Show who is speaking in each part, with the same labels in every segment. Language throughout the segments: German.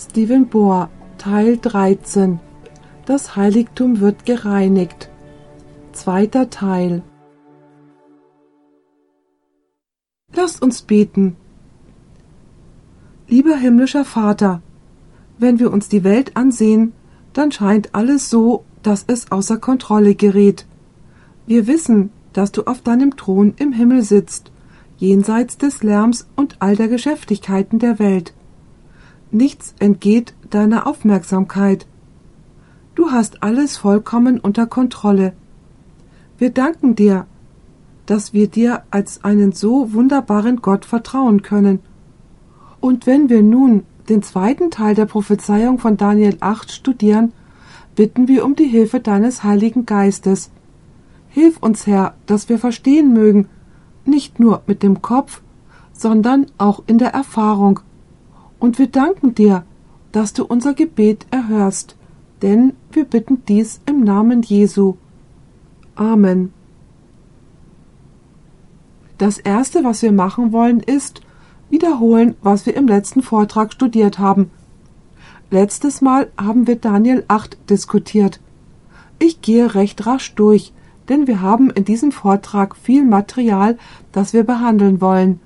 Speaker 1: Stephen Bohr, Teil 13 Das Heiligtum wird gereinigt. Zweiter Teil Lasst uns beten. Lieber himmlischer Vater, wenn wir uns die Welt ansehen, dann scheint alles so, dass es außer Kontrolle gerät. Wir wissen, dass du auf deinem Thron im Himmel sitzt, jenseits des Lärms und all der Geschäftigkeiten der Welt. Nichts entgeht deiner Aufmerksamkeit. Du hast alles vollkommen unter Kontrolle. Wir danken dir, dass wir dir als einen so wunderbaren Gott vertrauen können. Und wenn wir nun den zweiten Teil der Prophezeiung von Daniel 8 studieren, bitten wir um die Hilfe deines Heiligen Geistes. Hilf uns, Herr, dass wir verstehen mögen, nicht nur mit dem Kopf, sondern auch in der Erfahrung, und wir danken dir, dass du unser Gebet erhörst, denn wir bitten dies im Namen Jesu. Amen. Das Erste, was wir machen wollen, ist wiederholen, was wir im letzten Vortrag studiert haben. Letztes Mal haben wir Daniel 8 diskutiert. Ich gehe recht rasch durch, denn wir haben in diesem Vortrag viel Material, das wir behandeln wollen.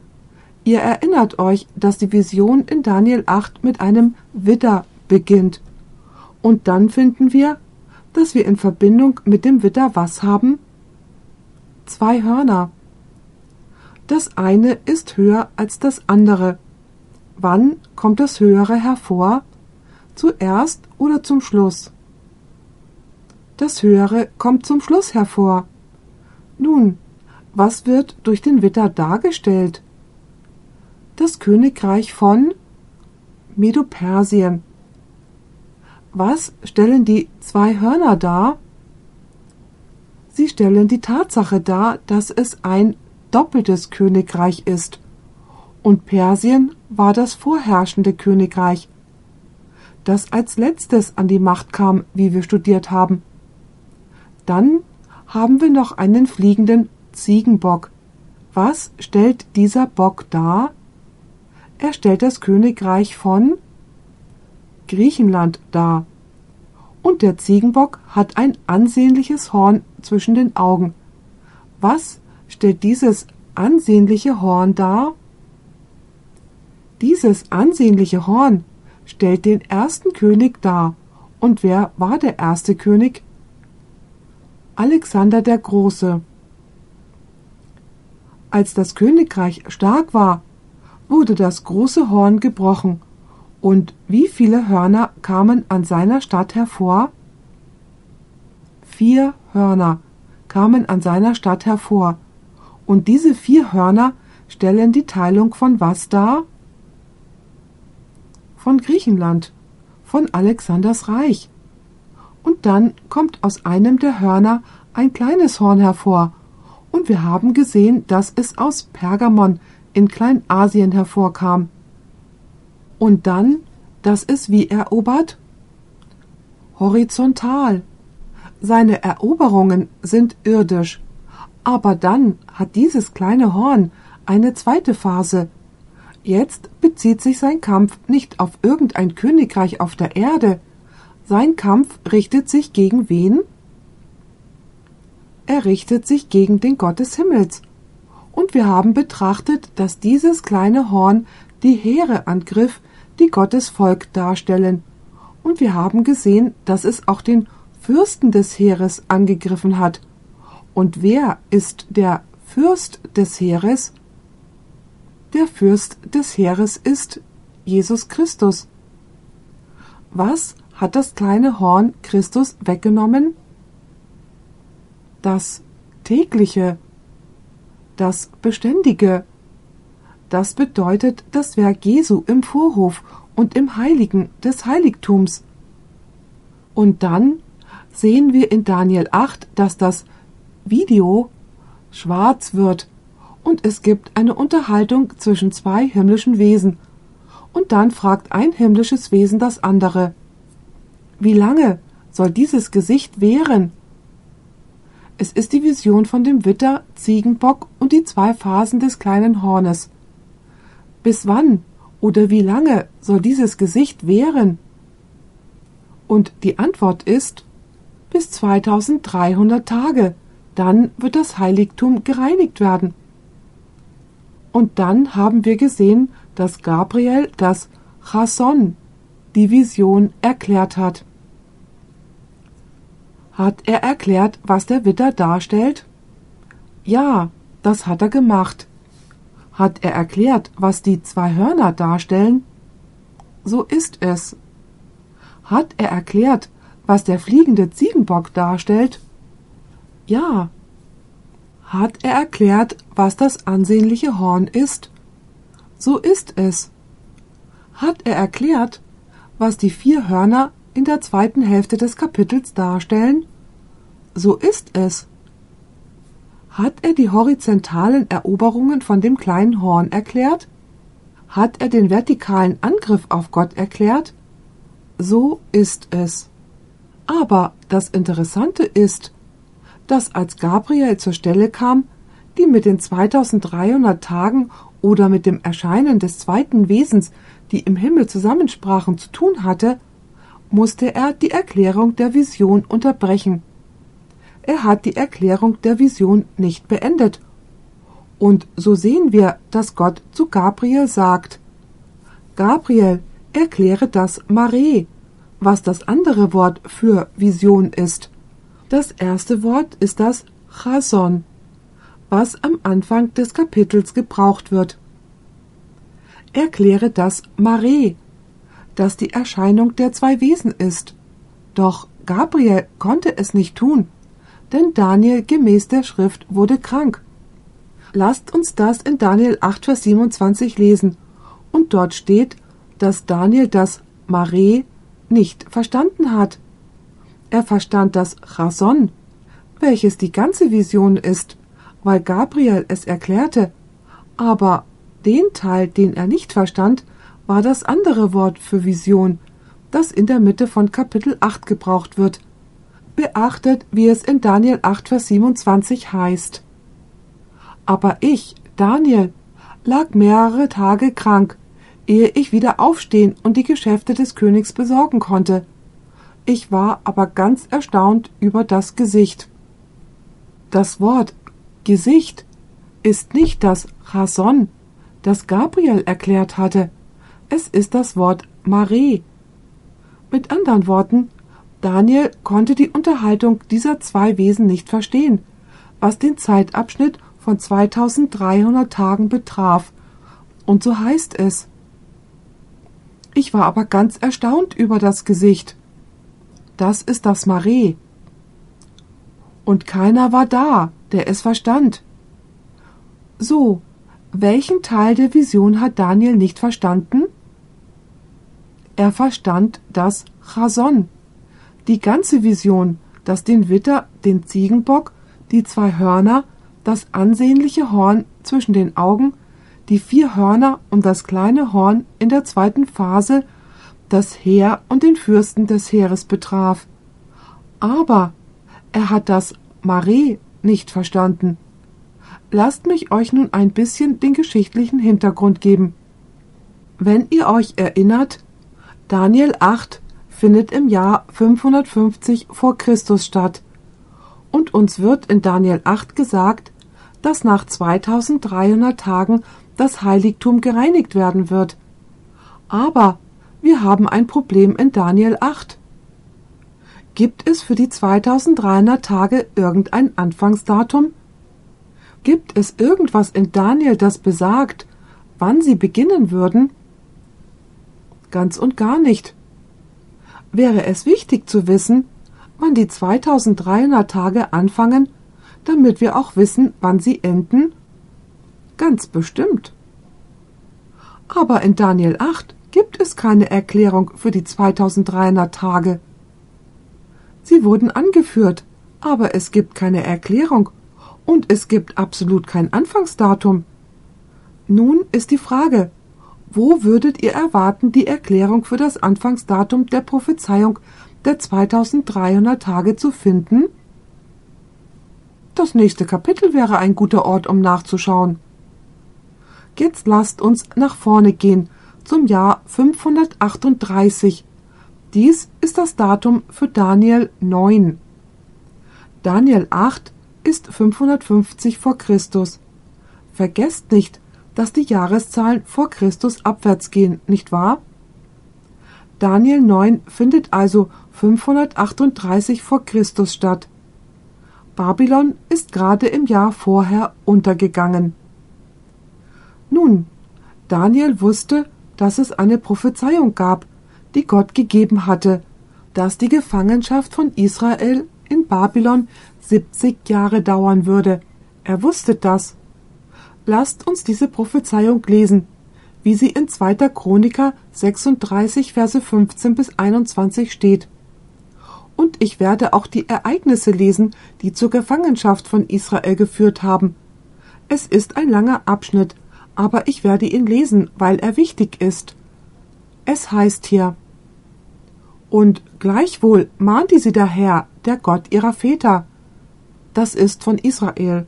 Speaker 1: Ihr erinnert euch, dass die Vision in Daniel 8 mit einem Widder beginnt. Und dann finden wir, dass wir in Verbindung mit dem Widder was haben? Zwei Hörner. Das eine ist höher als das andere. Wann kommt das Höhere hervor? Zuerst oder zum Schluss? Das Höhere kommt zum Schluss hervor. Nun, was wird durch den Widder dargestellt? Das Königreich von Medo-Persien. Was stellen die zwei Hörner dar? Sie stellen die Tatsache dar, dass es ein doppeltes Königreich ist. Und Persien war das vorherrschende Königreich, das als letztes an die Macht kam, wie wir studiert haben. Dann haben wir noch einen fliegenden Ziegenbock. Was stellt dieser Bock dar? Er stellt das Königreich von Griechenland dar. Und der Ziegenbock hat ein ansehnliches Horn zwischen den Augen. Was stellt dieses ansehnliche Horn dar? Dieses ansehnliche Horn stellt den ersten König dar. Und wer war der erste König? Alexander der Große. Als das Königreich stark war, wurde das große Horn gebrochen, und wie viele Hörner kamen an seiner Stadt hervor? Vier Hörner kamen an seiner Stadt hervor, und diese vier Hörner stellen die Teilung von was dar? Von Griechenland, von Alexanders Reich. Und dann kommt aus einem der Hörner ein kleines Horn hervor, und wir haben gesehen, dass es aus Pergamon in Kleinasien hervorkam. Und dann, dass es wie erobert? Horizontal. Seine Eroberungen sind irdisch. Aber dann hat dieses kleine Horn eine zweite Phase. Jetzt bezieht sich sein Kampf nicht auf irgendein Königreich auf der Erde. Sein Kampf richtet sich gegen wen? Er richtet sich gegen den Gott des Himmels und wir haben betrachtet, dass dieses kleine Horn die Heere angriff, die Gottes Volk darstellen, und wir haben gesehen, dass es auch den Fürsten des Heeres angegriffen hat. Und wer ist der Fürst des Heeres? Der Fürst des Heeres ist Jesus Christus. Was hat das kleine Horn Christus weggenommen? Das tägliche das Beständige. Das bedeutet das Werk Jesu im Vorhof und im Heiligen des Heiligtums. Und dann sehen wir in Daniel 8, dass das Video schwarz wird und es gibt eine Unterhaltung zwischen zwei himmlischen Wesen. Und dann fragt ein himmlisches Wesen das andere. Wie lange soll dieses Gesicht währen? Es ist die Vision von dem Witter, Ziegenbock und die zwei Phasen des kleinen Hornes. Bis wann Oder wie lange soll dieses Gesicht währen? Und die Antwort ist bis 2300 Tage. Dann wird das Heiligtum gereinigt werden. Und dann haben wir gesehen, dass Gabriel das Chason, die Vision, erklärt hat. Hat er erklärt, was der Witter darstellt? Ja, das hat er gemacht. Hat er erklärt, was die zwei Hörner darstellen? So ist es. Hat er erklärt, was der fliegende Ziegenbock darstellt? Ja. Hat er erklärt, was das ansehnliche Horn ist? So ist es. Hat er erklärt, was die vier Hörner in der zweiten Hälfte des Kapitels darstellen? So ist es. Hat er die horizontalen Eroberungen von dem kleinen Horn erklärt? Hat er den vertikalen Angriff auf Gott erklärt? So ist es. Aber das Interessante ist, dass als Gabriel zur Stelle kam, die mit den 2300 Tagen oder mit dem Erscheinen des zweiten Wesens, die im Himmel zusammensprachen, zu tun hatte, musste er die Erklärung der Vision unterbrechen. Er hat die Erklärung der Vision nicht beendet. Und so sehen wir, dass Gott zu Gabriel sagt Gabriel, erkläre das Mare, was das andere Wort für Vision ist. Das erste Wort ist das Chason, was am Anfang des Kapitels gebraucht wird. Erkläre das Mare, das die Erscheinung der zwei Wesen ist. Doch Gabriel konnte es nicht tun denn Daniel gemäß der Schrift wurde krank. Lasst uns das in Daniel 8, Vers 27 lesen. Und dort steht, dass Daniel das Mare nicht verstanden hat. Er verstand das Chason, welches die ganze Vision ist, weil Gabriel es erklärte. Aber den Teil, den er nicht verstand, war das andere Wort für Vision, das in der Mitte von Kapitel 8 gebraucht wird – beachtet, wie es in Daniel 8, Vers 27 heißt. Aber ich, Daniel, lag mehrere Tage krank, ehe ich wieder aufstehen und die Geschäfte des Königs besorgen konnte. Ich war aber ganz erstaunt über das Gesicht. Das Wort Gesicht ist nicht das Chason, das Gabriel erklärt hatte. Es ist das Wort Mare. Mit anderen Worten, Daniel konnte die Unterhaltung dieser zwei Wesen nicht verstehen, was den Zeitabschnitt von 2300 Tagen betraf. Und so heißt es. Ich war aber ganz erstaunt über das Gesicht. Das ist das Mare. Und keiner war da, der es verstand. So, welchen Teil der Vision hat Daniel nicht verstanden? Er verstand das Chason, die ganze Vision, dass den Witter, den Ziegenbock, die zwei Hörner, das ansehnliche Horn zwischen den Augen, die vier Hörner und das kleine Horn in der zweiten Phase, das Heer und den Fürsten des Heeres betraf. Aber er hat das Mare nicht verstanden. Lasst mich euch nun ein bisschen den geschichtlichen Hintergrund geben. Wenn ihr euch erinnert, Daniel 8 findet im Jahr 550 vor Christus statt. Und uns wird in Daniel 8 gesagt, dass nach 2300 Tagen das Heiligtum gereinigt werden wird. Aber wir haben ein Problem in Daniel 8. Gibt es für die 2300 Tage irgendein Anfangsdatum? Gibt es irgendwas in Daniel, das besagt, wann sie beginnen würden? Ganz und gar nicht wäre es wichtig zu wissen, wann die 2300 Tage anfangen, damit wir auch wissen, wann sie enden? Ganz bestimmt. Aber in Daniel 8 gibt es keine Erklärung für die 2300 Tage. Sie wurden angeführt, aber es gibt keine Erklärung und es gibt absolut kein Anfangsdatum. Nun ist die Frage, wo würdet ihr erwarten die Erklärung für das Anfangsdatum der Prophezeiung der 2300 Tage zu finden? Das nächste Kapitel wäre ein guter Ort, um nachzuschauen. Jetzt lasst uns nach vorne gehen zum Jahr 538. Dies ist das Datum für Daniel 9. Daniel 8 ist 550 vor Christus. Vergesst nicht, dass die Jahreszahlen vor Christus abwärts gehen, nicht wahr? Daniel 9 findet also 538 vor Christus statt. Babylon ist gerade im Jahr vorher untergegangen. Nun, Daniel wusste, dass es eine Prophezeiung gab, die Gott gegeben hatte, dass die Gefangenschaft von Israel in Babylon 70 Jahre dauern würde. Er wusste das. Lasst uns diese Prophezeiung lesen, wie sie in 2. Chroniker 36 Verse 15 bis 21 steht. Und ich werde auch die Ereignisse lesen, die zur Gefangenschaft von Israel geführt haben. Es ist ein langer Abschnitt, aber ich werde ihn lesen, weil er wichtig ist. Es heißt hier Und gleichwohl mahnte sie der Herr, der Gott ihrer Väter. Das ist von Israel.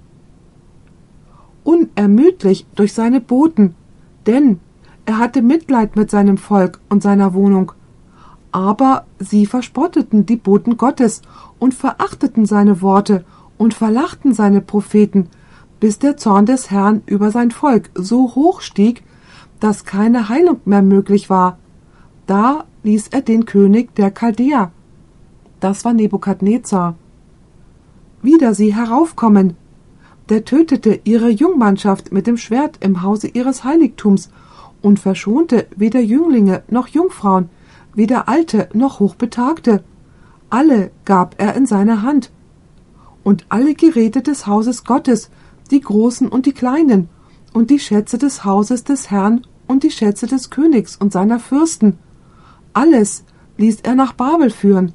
Speaker 1: Unermüdlich durch seine Boten, denn er hatte Mitleid mit seinem Volk und seiner Wohnung. Aber sie verspotteten die Boten Gottes und verachteten seine Worte und verlachten seine Propheten, bis der Zorn des Herrn über sein Volk so hoch stieg, dass keine Heilung mehr möglich war. Da ließ er den König der Chaldäer, das war Nebukadnezar, wieder sie heraufkommen. Der tötete ihre Jungmannschaft mit dem Schwert im Hause ihres Heiligtums und verschonte weder Jünglinge noch Jungfrauen, weder Alte noch Hochbetagte. Alle gab er in seine Hand. Und alle Geräte des Hauses Gottes die großen und die kleinen, und die Schätze des Hauses des Herrn und die Schätze des Königs und seiner Fürsten. Alles ließ er nach Babel führen.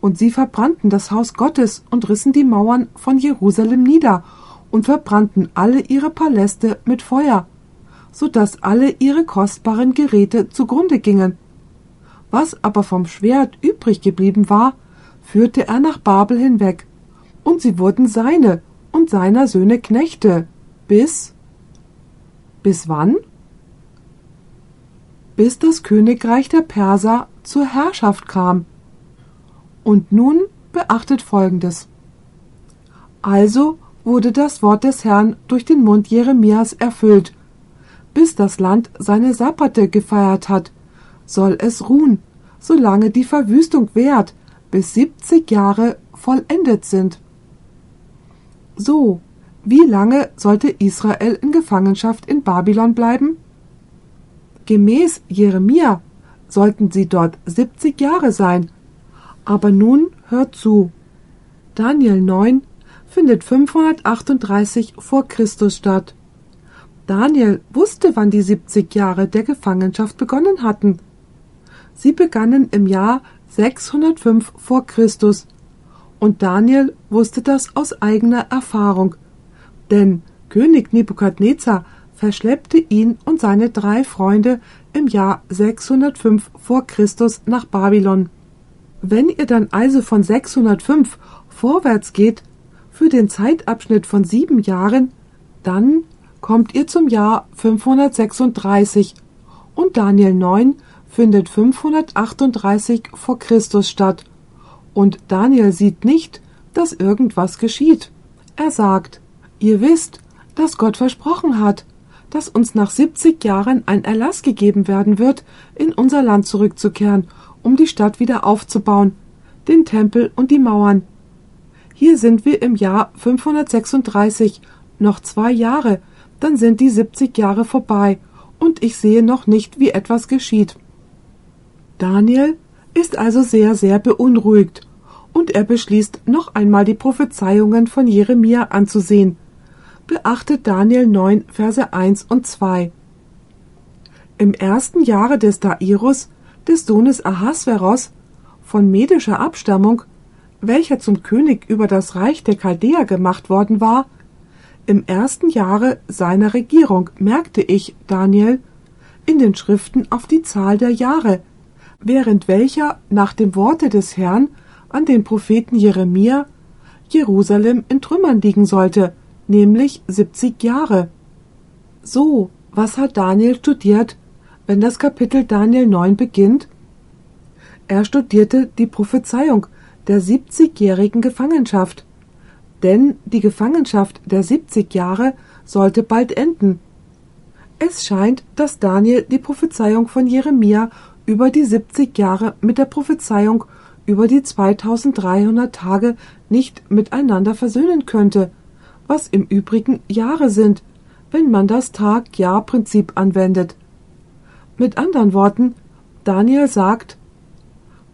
Speaker 1: Und sie verbrannten das Haus Gottes und rissen die Mauern von Jerusalem nieder und verbrannten alle ihre Paläste mit Feuer, so dass alle ihre kostbaren Geräte zugrunde gingen. Was aber vom Schwert übrig geblieben war, führte er nach Babel hinweg, und sie wurden seine, und seiner Söhne Knechte, bis bis wann? Bis das Königreich der Perser zur Herrschaft kam. Und nun beachtet Folgendes. Also wurde das Wort des Herrn durch den Mund Jeremias erfüllt. Bis das Land seine Sabbate gefeiert hat, soll es ruhen, solange die Verwüstung währt, bis siebzig Jahre vollendet sind. So, wie lange sollte Israel in Gefangenschaft in Babylon bleiben? Gemäß Jeremia sollten sie dort 70 Jahre sein. Aber nun hört zu. Daniel 9 findet 538 vor Christus statt. Daniel wusste, wann die 70 Jahre der Gefangenschaft begonnen hatten. Sie begannen im Jahr 605 vor Christus und Daniel wusste das aus eigener Erfahrung, denn König Nebukadnezar verschleppte ihn und seine drei Freunde im Jahr 605 vor Christus nach Babylon. Wenn ihr dann also von 605 vorwärts geht, für den Zeitabschnitt von sieben Jahren, dann kommt ihr zum Jahr 536 und Daniel 9 findet 538 vor Christus statt und Daniel sieht nicht, dass irgendwas geschieht. Er sagt, ihr wisst, dass Gott versprochen hat, dass uns nach 70 Jahren ein Erlass gegeben werden wird, in unser Land zurückzukehren, um die Stadt wieder aufzubauen, den Tempel und die Mauern. Hier sind wir im Jahr 536, noch zwei Jahre, dann sind die 70 Jahre vorbei, und ich sehe noch nicht, wie etwas geschieht. Daniel ist also sehr, sehr beunruhigt, und er beschließt, noch einmal die Prophezeiungen von Jeremia anzusehen. Beachtet Daniel 9, Verse 1 und 2. Im ersten Jahre des Dairus, des Sohnes Ahasveros, von medischer Abstammung, welcher zum König über das Reich der Chaldäer gemacht worden war, im ersten Jahre seiner Regierung merkte ich, Daniel, in den Schriften auf die Zahl der Jahre, während welcher nach dem Worte des Herrn an den Propheten Jeremia Jerusalem in Trümmern liegen sollte, nämlich 70 Jahre. So, was hat Daniel studiert, wenn das Kapitel Daniel 9 beginnt? Er studierte die Prophezeiung der 70-jährigen Gefangenschaft. Denn die Gefangenschaft der 70 Jahre sollte bald enden. Es scheint, dass Daniel die Prophezeiung von Jeremia über die 70 Jahre mit der Prophezeiung über die 2300 Tage nicht miteinander versöhnen könnte, was im Übrigen Jahre sind, wenn man das Tag-Jahr-Prinzip anwendet. Mit anderen Worten, Daniel sagt,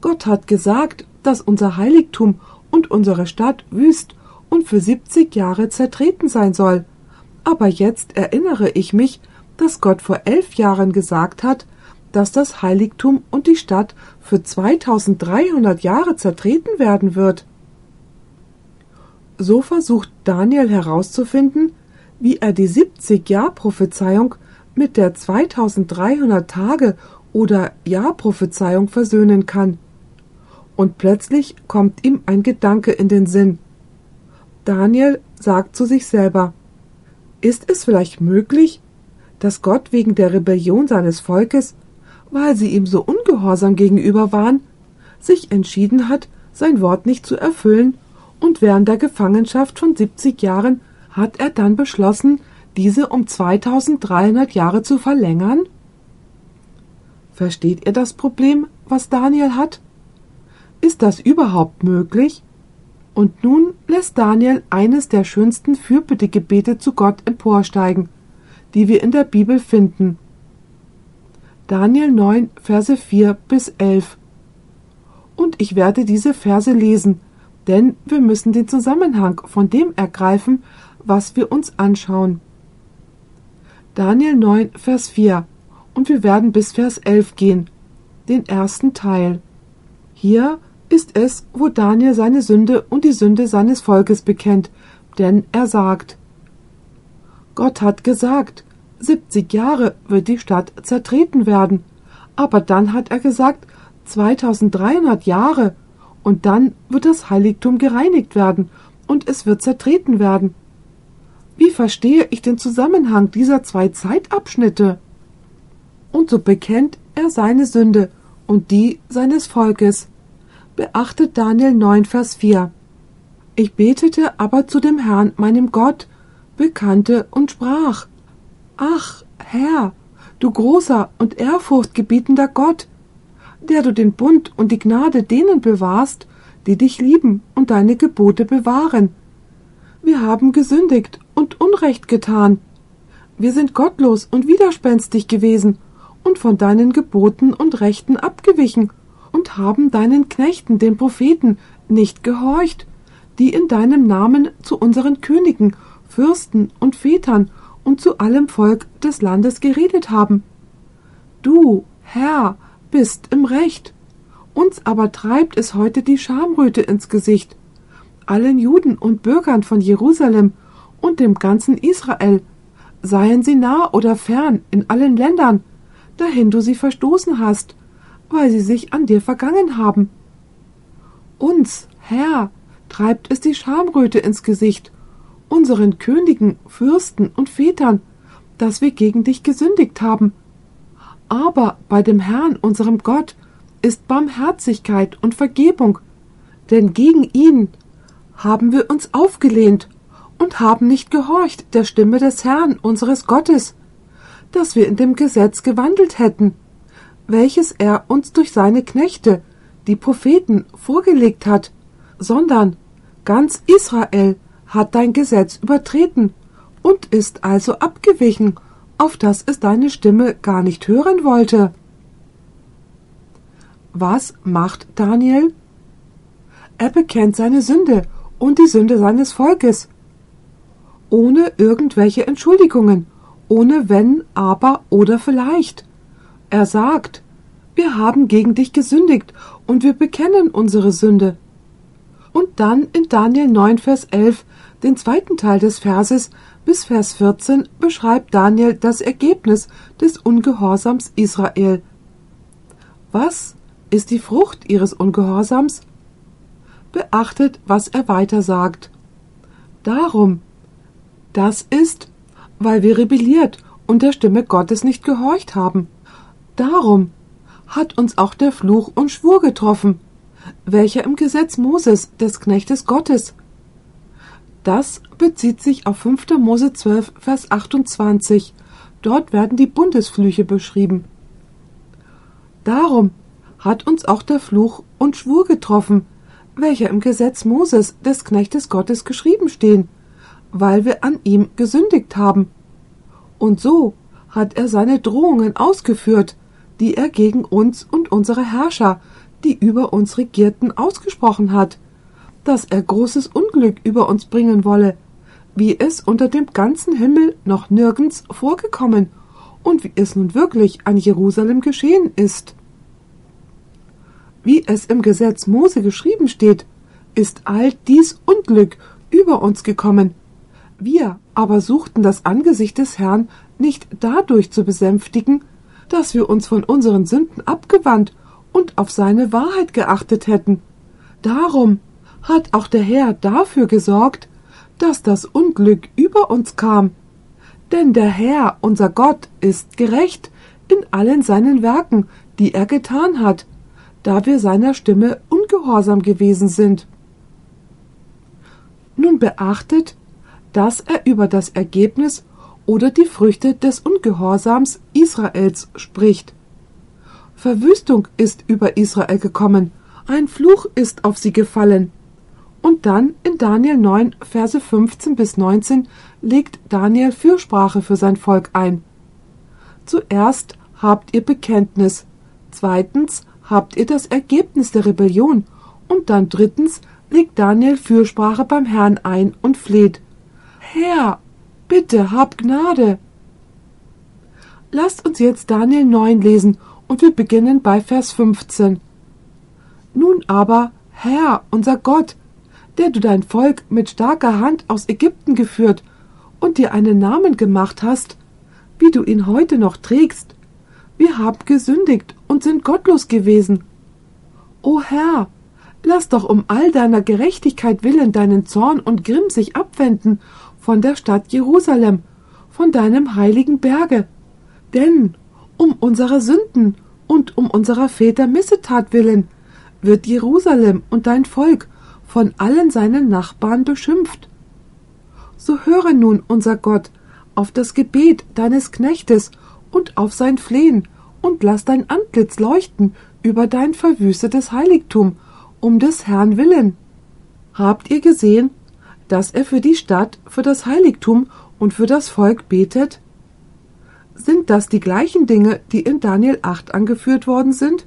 Speaker 1: Gott hat gesagt, dass unser Heiligtum und unsere Stadt wüst und für 70 Jahre zertreten sein soll. Aber jetzt erinnere ich mich, dass Gott vor elf Jahren gesagt hat, dass das Heiligtum und die Stadt für 2300 Jahre zertreten werden wird. So versucht Daniel herauszufinden, wie er die 70-Jahr-Prophezeiung mit der 2300 Tage oder Jahr-Prophezeiung versöhnen kann. Und plötzlich kommt ihm ein Gedanke in den Sinn. Daniel sagt zu sich selber, ist es vielleicht möglich, dass Gott wegen der Rebellion seines Volkes weil sie ihm so ungehorsam gegenüber waren, sich entschieden hat, sein Wort nicht zu erfüllen, und während der Gefangenschaft von 70 Jahren hat er dann beschlossen, diese um 2300 Jahre zu verlängern? Versteht ihr das Problem, was Daniel hat? Ist das überhaupt möglich? Und nun lässt Daniel eines der schönsten Fürbittegebete zu Gott emporsteigen, die wir in der Bibel finden. Daniel 9, Verse 4 bis 11. Und ich werde diese Verse lesen, denn wir müssen den Zusammenhang von dem ergreifen, was wir uns anschauen. Daniel 9, Vers 4. Und wir werden bis Vers 11 gehen, den ersten Teil. Hier ist es, wo Daniel seine Sünde und die Sünde seines Volkes bekennt, denn er sagt, Gott hat gesagt, 70 Jahre wird die Stadt zertreten werden. Aber dann hat er gesagt, 2300 Jahre. Und dann wird das Heiligtum gereinigt werden und es wird zertreten werden. Wie verstehe ich den Zusammenhang dieser zwei Zeitabschnitte? Und so bekennt er seine Sünde und die seines Volkes. Beachtet Daniel 9, Vers 4. Ich betete aber zu dem Herrn, meinem Gott, bekannte und sprach, Ach, Herr, du großer und ehrfurchtgebietender Gott, der du den Bund und die Gnade denen bewahrst, die dich lieben und deine Gebote bewahren. Wir haben gesündigt Unrecht getan. Wir sind gottlos und widerspenstig gewesen und von deinen Geboten und Rechten abgewichen und haben deinen Knechten, den Propheten, nicht gehorcht, die in deinem Namen zu unseren Königen, Fürsten und Vätern und zu allem Volk des Landes geredet haben. Du, Herr, bist im Recht. Uns aber treibt es heute die Schamröte ins Gesicht. Allen Juden und Bürgern von Jerusalem und dem ganzen Israel, seien sie nah oder fern in allen Ländern, dahin du sie verstoßen hast, weil sie sich an dir vergangen haben. Uns, Herr, treibt es die Schamröte ins Gesicht unseren Königen, Fürsten und Vätern, dass wir gegen dich gesündigt haben. Aber bei dem Herrn, unserem Gott, ist Barmherzigkeit und Vergebung, denn gegen ihn haben wir uns aufgelehnt und haben nicht gehorcht der Stimme des Herrn, unseres Gottes, dass wir in dem Gesetz gewandelt hätten, welches er uns durch seine Knechte, die Propheten, vorgelegt hat, sondern ganz Israel hat dein Gesetz übertreten und ist also abgewichen, auf das es deine Stimme gar nicht hören wollte. Was macht Daniel? Er bekennt seine Sünde und die Sünde seines Volkes, ohne irgendwelche Entschuldigungen, ohne wenn, aber oder vielleicht. Er sagt, wir haben gegen dich gesündigt und wir bekennen unsere Sünde. Und dann in Daniel 9, Vers 11 den zweiten Teil des Verses bis Vers 14 beschreibt Daniel das Ergebnis des Ungehorsams Israel. Was ist die Frucht ihres Ungehorsams? Beachtet, was er weiter sagt. Darum, das ist, weil wir rebelliert und der Stimme Gottes nicht gehorcht haben. Darum hat uns auch der Fluch und Schwur getroffen, welcher im Gesetz Moses des Knechtes Gottes. Das bezieht sich auf 5. Mose 12, Vers 28. Dort werden die Bundesflüche beschrieben. Darum hat uns auch der Fluch und Schwur getroffen, welcher im Gesetz Moses des Knechtes Gottes geschrieben stehen, weil wir an ihm gesündigt haben. Und so hat er seine Drohungen ausgeführt, die er gegen uns und unsere Herrscher, die über uns regierten, ausgesprochen hat, dass er großes Unglück über uns bringen wolle, wie es unter dem ganzen Himmel noch nirgends vorgekommen und wie es nun wirklich an Jerusalem geschehen ist. Wie es im Gesetz Mose geschrieben steht, ist all dies Unglück über uns gekommen. Wir aber suchten das Angesicht des Herrn nicht dadurch zu besänftigen, dass wir uns von unseren Sünden abgewandt und auf seine Wahrheit geachtet hätten. Darum hat auch der Herr dafür gesorgt, dass das Unglück über uns kam. Denn der Herr, unser Gott, ist gerecht in allen seinen Werken, die er getan hat, da wir seiner Stimme ungehorsam gewesen sind. Nun beachtet, dass er über das Ergebnis oder die Früchte des Ungehorsams Israels spricht. Verwüstung ist über Israel gekommen, ein Fluch ist auf sie gefallen. Und dann in Daniel 9, Verse 15 bis 19 legt Daniel Fürsprache für sein Volk ein. Zuerst habt ihr Bekenntnis, zweitens habt ihr das Ergebnis der Rebellion und dann drittens legt Daniel Fürsprache beim Herrn ein und fleht. Herr, Bitte, hab Gnade. Lasst uns jetzt Daniel 9 lesen und wir beginnen bei Vers 15. Nun aber, Herr, unser Gott, der du dein Volk mit starker Hand aus Ägypten geführt und dir einen Namen gemacht hast, wie du ihn heute noch trägst, wir haben gesündigt und sind gottlos gewesen. O Herr, lass doch um all deiner Gerechtigkeit willen deinen Zorn und Grimm sich abwenden von der Stadt Jerusalem, von deinem heiligen Berge. Denn um unserer Sünden und um unserer Väter Missetat willen wird Jerusalem und dein Volk von allen seinen Nachbarn beschimpft. So höre nun, unser Gott, auf das Gebet deines Knechtes und auf sein Flehen, und lass dein Antlitz leuchten über dein verwüstetes Heiligtum, um des Herrn willen. Habt ihr gesehen, dass er für die Stadt, für das Heiligtum und für das Volk betet? Sind das die gleichen Dinge, die in Daniel 8 angeführt worden sind?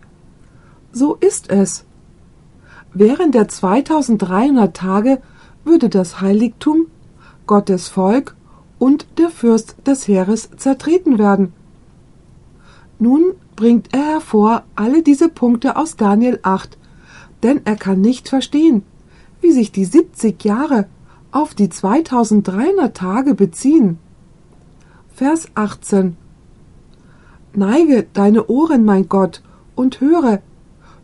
Speaker 1: So ist es. Während der 2300 Tage würde das Heiligtum, Gottes Volk und der Fürst des Heeres zertreten werden. Nun bringt er hervor alle diese Punkte aus Daniel 8, denn er kann nicht verstehen, wie sich die 70 Jahre auf die 2300 Tage beziehen. Vers 18 Neige deine Ohren, mein Gott, und höre,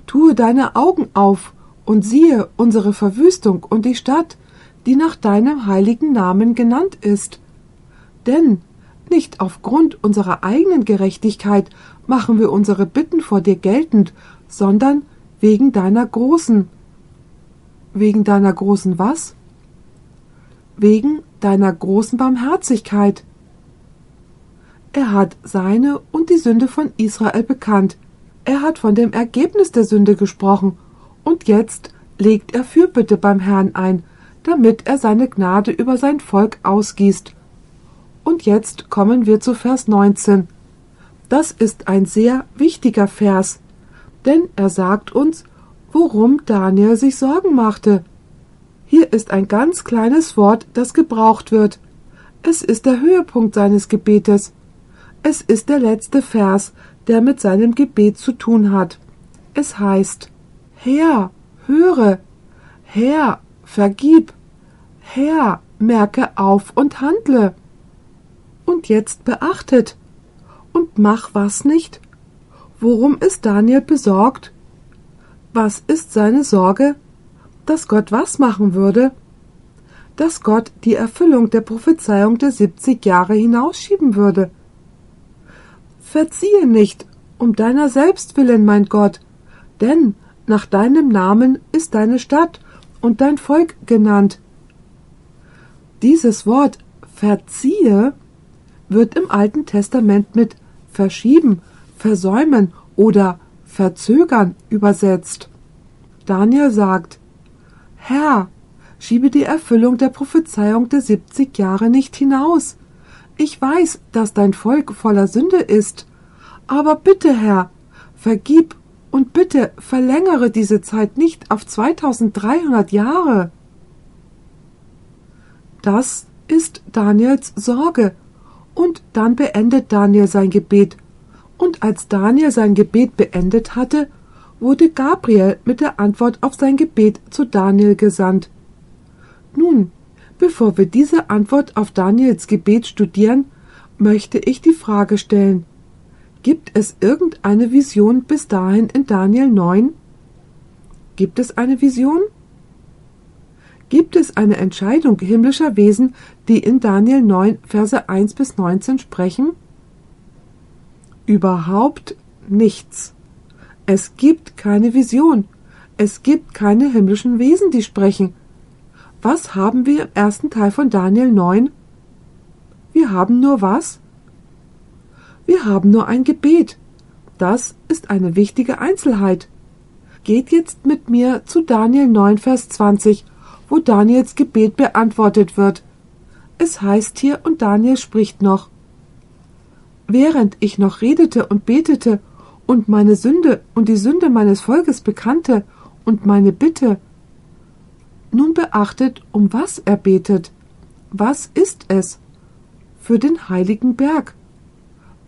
Speaker 1: tue deine Augen auf und siehe unsere Verwüstung und die Stadt, die nach deinem heiligen Namen genannt ist. Denn nicht aufgrund unserer eigenen Gerechtigkeit machen wir unsere Bitten vor dir geltend, sondern wegen deiner großen. Wegen deiner großen was? Wegen deiner großen Barmherzigkeit. Er hat seine und die Sünde von Israel bekannt. Er hat von dem Ergebnis der Sünde gesprochen. Und jetzt legt er Fürbitte beim Herrn ein, damit er seine Gnade über sein Volk ausgießt. Und jetzt kommen wir zu Vers 19. Das ist ein sehr wichtiger Vers, denn er sagt uns, worum Daniel sich Sorgen machte. Hier ist ein ganz kleines Wort, das gebraucht wird. Es ist der Höhepunkt seines Gebetes. Es ist der letzte Vers, der mit seinem Gebet zu tun hat. Es heißt Herr, höre, Herr, vergib, Herr, merke auf und handle. Und jetzt beachtet. Und mach was nicht? Worum ist Daniel besorgt? Was ist seine Sorge? Dass Gott was machen würde? Dass Gott die Erfüllung der Prophezeiung der 70 Jahre hinausschieben würde. Verziehe nicht Um deiner selbst willen, mein Gott, denn nach deinem Namen ist deine Stadt und dein Volk genannt. Dieses Wort verziehe wird im Alten Testament mit verschieben, versäumen oder verzögern übersetzt. Daniel sagt, Herr, schiebe die Erfüllung der Prophezeiung der 70 Jahre nicht hinaus. Ich weiß, dass dein Volk voller Sünde ist. Aber bitte, Herr, vergib und bitte verlängere diese Zeit nicht auf 2300 Jahre. Das ist Daniels Sorge. Und dann beendet Daniel sein Gebet. Und als Daniel sein Gebet beendet hatte, wurde Gabriel mit der Antwort auf sein Gebet zu Daniel gesandt. Nun, bevor wir diese Antwort auf Daniels Gebet studieren, möchte ich die Frage stellen, gibt es irgendeine Vision bis dahin in Daniel 9? Gibt es eine Vision? Gibt es eine Entscheidung himmlischer Wesen, die in Daniel 9, Verse 1 bis 19 sprechen? Überhaupt nichts. Es gibt keine Vision. Es gibt keine himmlischen Wesen, die sprechen. Was haben wir im ersten Teil von Daniel 9? Wir haben nur was? Wir haben nur ein Gebet. Das ist eine wichtige Einzelheit. Geht jetzt mit mir zu Daniel 9, Vers 20, wo Daniels Gebet beantwortet wird. Es heißt hier, und Daniel spricht noch. Während ich noch redete und betete und meine Sünde und die Sünde meines Volkes bekannte und meine Bitte. Nun beachtet, um was er betet. Was ist es? Für den heiligen Berg.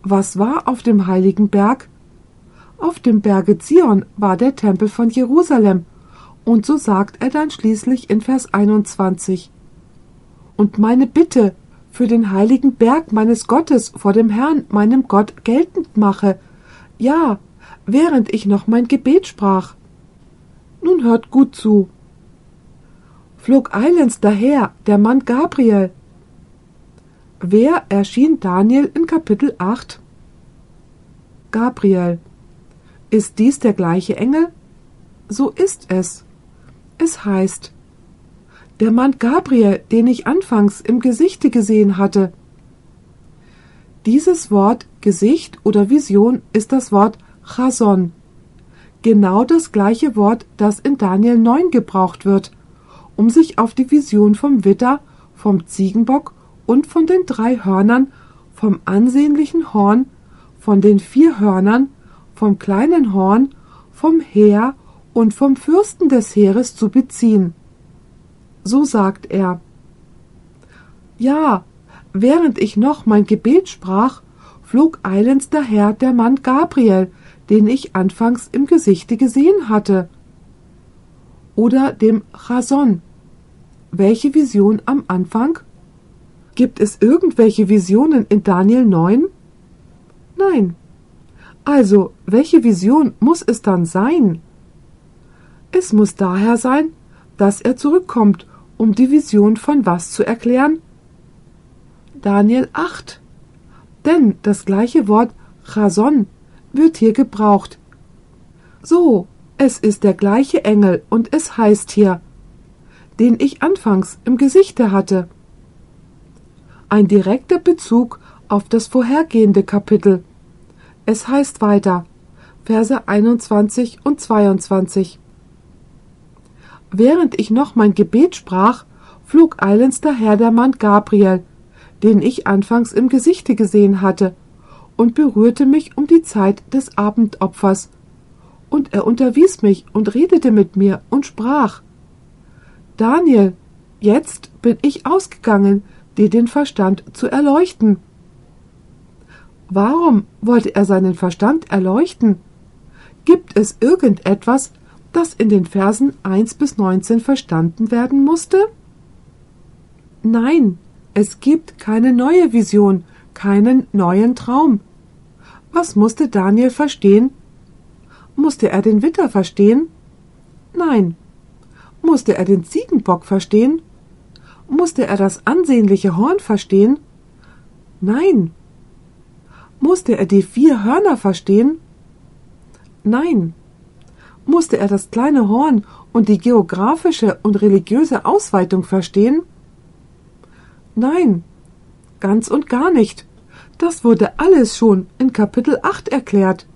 Speaker 1: Was war auf dem heiligen Berg? Auf dem Berge Zion war der Tempel von Jerusalem, und so sagt er dann schließlich in Vers 21. Und meine Bitte für den heiligen Berg meines Gottes vor dem Herrn, meinem Gott, geltend mache, ja, während ich noch mein Gebet sprach. Nun hört gut zu. Flog eilends daher der Mann Gabriel. Wer erschien Daniel in Kapitel 8? Gabriel. Ist dies der gleiche Engel? So ist es. Es heißt, der Mann Gabriel, den ich anfangs im Gesichte gesehen hatte. Dieses Wort Gesicht oder Vision ist das Wort Chason. Genau das gleiche Wort, das in Daniel 9 gebraucht wird, um sich auf die Vision vom Witter, vom Ziegenbock und von den drei Hörnern, vom ansehnlichen Horn, von den vier Hörnern, vom kleinen Horn, vom Heer und vom Fürsten des Heeres zu beziehen. So sagt er. Ja, während ich noch mein Gebet sprach, flog eilends daher der Mann Gabriel, den ich anfangs im Gesichte gesehen hatte. Oder dem Chason. Welche Vision am Anfang? Gibt es irgendwelche Visionen in Daniel 9? Nein. Also, welche Vision muss es dann sein? Es muss daher sein, dass er zurückkommt, um die Vision von was zu erklären? Daniel 8. Denn das gleiche Wort Chason wird hier gebraucht. So, es ist der gleiche Engel und es heißt hier, den ich anfangs im Gesichte hatte. Ein direkter Bezug auf das vorhergehende Kapitel. Es heißt weiter, Verse 21 und 22. Während ich noch mein Gebet sprach, flog eilends daher der Mann Gabriel, den ich anfangs im Gesichte gesehen hatte, und berührte mich um die Zeit des Abendopfers. Und er unterwies mich und redete mit mir und sprach Daniel, jetzt bin ich ausgegangen, dir den Verstand zu erleuchten. Warum wollte er seinen Verstand erleuchten? Gibt es irgendetwas, das in den Versen 1 bis 19 verstanden werden musste? Nein, es gibt keine neue Vision, keinen neuen Traum. Was musste Daniel verstehen? Musste er den Witter verstehen? Nein. Musste er den Ziegenbock verstehen? Musste er das ansehnliche Horn verstehen? Nein. Musste er die vier Hörner verstehen? Nein. Musste er das kleine Horn und die geografische und religiöse Ausweitung verstehen? Nein, ganz und gar nicht. Das wurde alles schon in Kapitel 8 erklärt.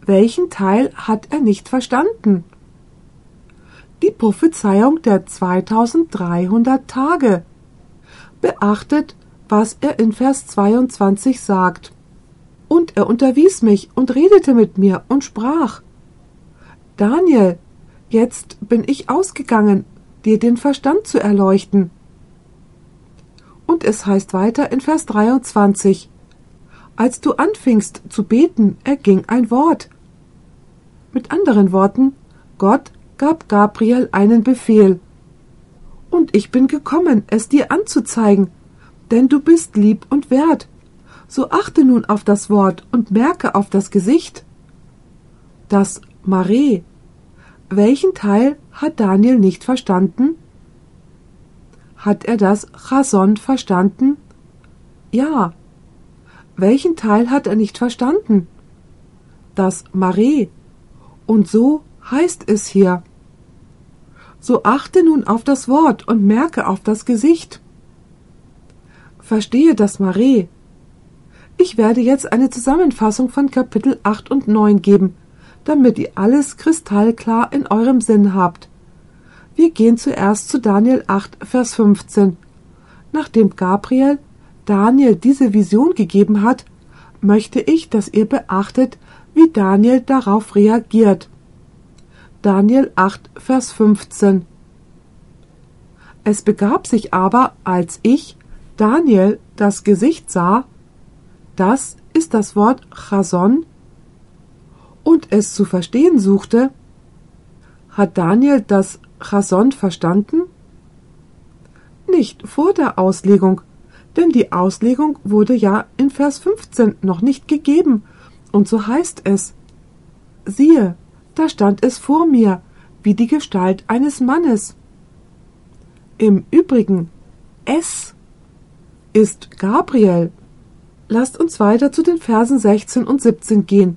Speaker 1: Welchen Teil hat er nicht verstanden? Die Prophezeiung der 2300 Tage. Beachtet, was er in Vers 22 sagt. Und er unterwies mich und redete mit mir und sprach. Daniel, jetzt bin ich ausgegangen, dir den Verstand zu erleuchten. Und es heißt weiter in Vers 23, als du anfingst zu beten, erging ein Wort. Mit anderen Worten, Gott gab Gabriel einen Befehl. Und ich bin gekommen, es dir anzuzeigen, denn du bist lieb und wert. So achte nun auf das Wort und merke auf das Gesicht. Das Mare. Welchen Teil hat Daniel nicht verstanden? Hat er das Chason verstanden? Ja. Welchen Teil hat er nicht verstanden? Das Mare. Und so heißt es hier. So achte nun auf das Wort und merke auf das Gesicht. Verstehe das Mare. Ich werde jetzt eine Zusammenfassung von Kapitel 8 und 9 geben, damit ihr alles kristallklar in eurem Sinn habt. Wir gehen zuerst zu Daniel 8, Vers 15. Nachdem Gabriel Daniel diese Vision gegeben hat, möchte ich, dass ihr beachtet, wie Daniel darauf reagiert. Daniel 8, Vers 15. Es begab sich aber, als ich, Daniel, das Gesicht sah, das ist das Wort Chason, und es zu verstehen suchte, hat Daniel das Chason verstanden? Nicht vor der Auslegung, denn die Auslegung wurde ja in Vers 15 noch nicht gegeben, und so heißt es, siehe, da stand es vor mir, wie die Gestalt eines Mannes. Im Übrigen, es ist Gabriel. Lasst uns weiter zu den Versen 16 und 17 gehen.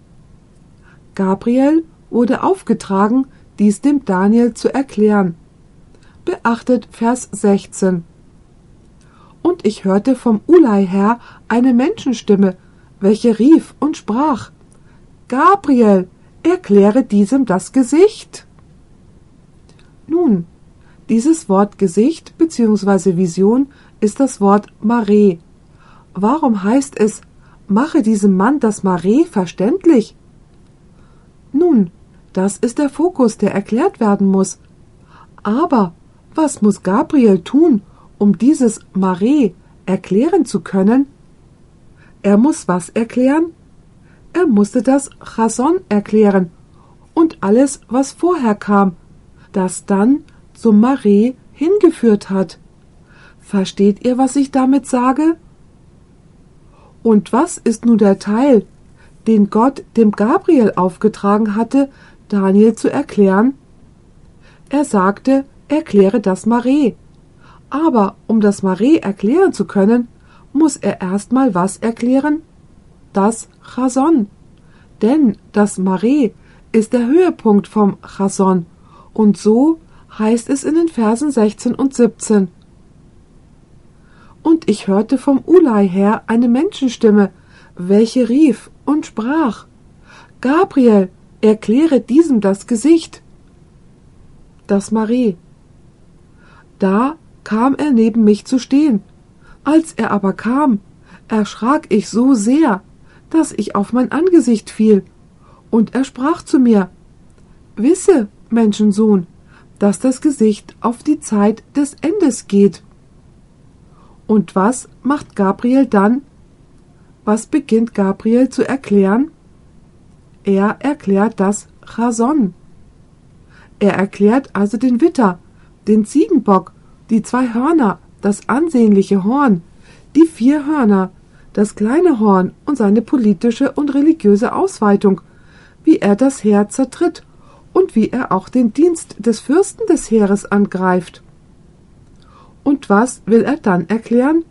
Speaker 1: Gabriel wurde aufgetragen, dies dem Daniel zu erklären. Beachtet Vers 16. Und ich hörte vom Ulai her eine Menschenstimme, welche rief und sprach, Gabriel, erkläre diesem das Gesicht. Nun, dieses Wort Gesicht bzw. Vision ist das Wort Mare. Warum heißt es, mache diesem Mann das Mare verständlich? Nun, das ist der Fokus, der erklärt werden muss. Aber was muss Gabriel tun, um dieses Mare erklären zu können? Er muss was erklären? Er musste das Chason erklären und alles, was vorher kam, das dann zum Mare hingeführt hat. Versteht ihr, was ich damit sage? Und was ist nun der Teil, den Gott dem Gabriel aufgetragen hatte, Daniel zu erklären? Er sagte, erkläre das Mare. Aber um das Mare erklären zu können, muss er erstmal was erklären? Das Chason. Denn das Mare ist der Höhepunkt vom Chason. Und so heißt es in den Versen 16 und 17 und ich hörte vom Ulai her eine Menschenstimme, welche rief und sprach Gabriel, erkläre diesem das Gesicht. Das Marie. Da kam er neben mich zu stehen. Als er aber kam, erschrak ich so sehr, dass ich auf mein Angesicht fiel, und er sprach zu mir Wisse, Menschensohn, dass das Gesicht auf die Zeit des Endes geht. Und was macht Gabriel dann? Was beginnt Gabriel zu erklären? Er erklärt das Chason. Er erklärt also den Witter, den Ziegenbock, die zwei Hörner, das ansehnliche Horn, die vier Hörner, das kleine Horn und seine politische und religiöse Ausweitung, wie er das Heer zertritt und wie er auch den Dienst des Fürsten des Heeres angreift. Und was will er dann erklären?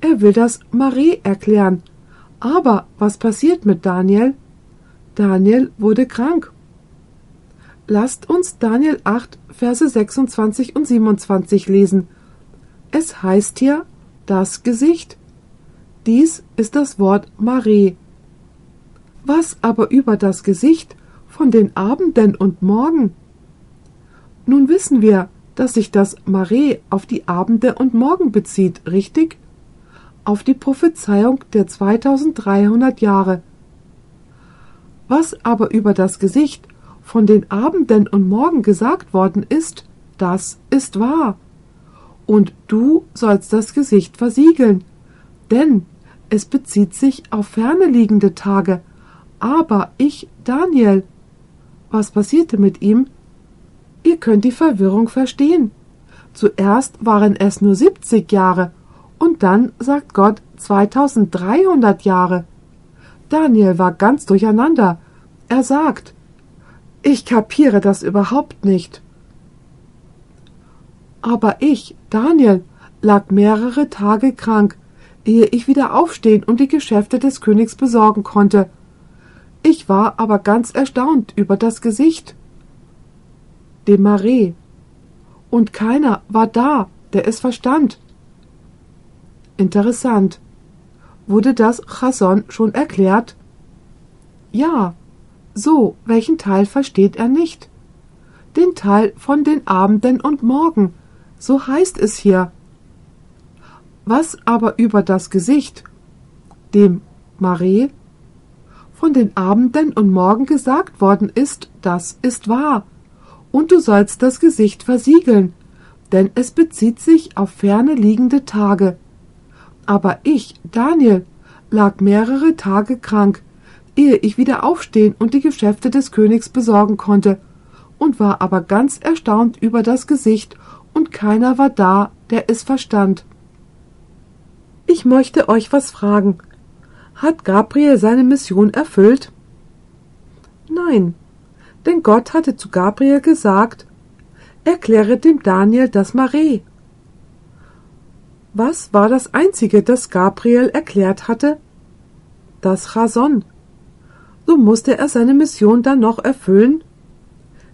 Speaker 1: Er will das Marie erklären. Aber was passiert mit Daniel? Daniel wurde krank. Lasst uns Daniel 8, Verse 26 und 27 lesen. Es heißt hier das Gesicht. Dies ist das Wort Mare. Was aber über das Gesicht von den Abenden und Morgen? Nun wissen wir, dass sich das Mare auf die Abende und Morgen bezieht, richtig? Auf die Prophezeiung der 2300 Jahre. Was aber über das Gesicht von den Abenden und Morgen gesagt worden ist, das ist wahr. Und du sollst das Gesicht versiegeln, denn es bezieht sich auf ferne liegende Tage. Aber ich, Daniel, was passierte mit ihm? Ihr könnt die Verwirrung verstehen. Zuerst waren es nur 70 Jahre und dann sagt Gott 2300 Jahre. Daniel war ganz durcheinander. Er sagt, ich kapiere das überhaupt nicht. Aber ich, Daniel, lag mehrere Tage krank, ehe ich wieder aufstehen und die Geschäfte des Königs besorgen konnte. Ich war aber ganz erstaunt über das Gesicht. Dem Marais. Und keiner war da, der es verstand. Interessant. Wurde das Chasson schon erklärt? Ja, so, welchen Teil versteht er nicht? Den Teil von den Abenden und Morgen, so heißt es hier. Was aber über das Gesicht, dem Mare, von den Abenden und Morgen gesagt worden ist, das ist wahr. Und du sollst das Gesicht versiegeln, denn es bezieht sich auf ferne liegende Tage. Aber ich, Daniel, lag mehrere Tage krank, ehe ich wieder aufstehen und die Geschäfte des Königs besorgen konnte, und war aber ganz erstaunt über das Gesicht, und keiner war da, der es verstand. Ich möchte euch was fragen. Hat Gabriel seine Mission erfüllt? Nein, denn Gott hatte zu Gabriel gesagt, erkläre dem Daniel das Mare. Was war das Einzige, das Gabriel erklärt hatte? Das Chason, so musste er seine Mission dann noch erfüllen?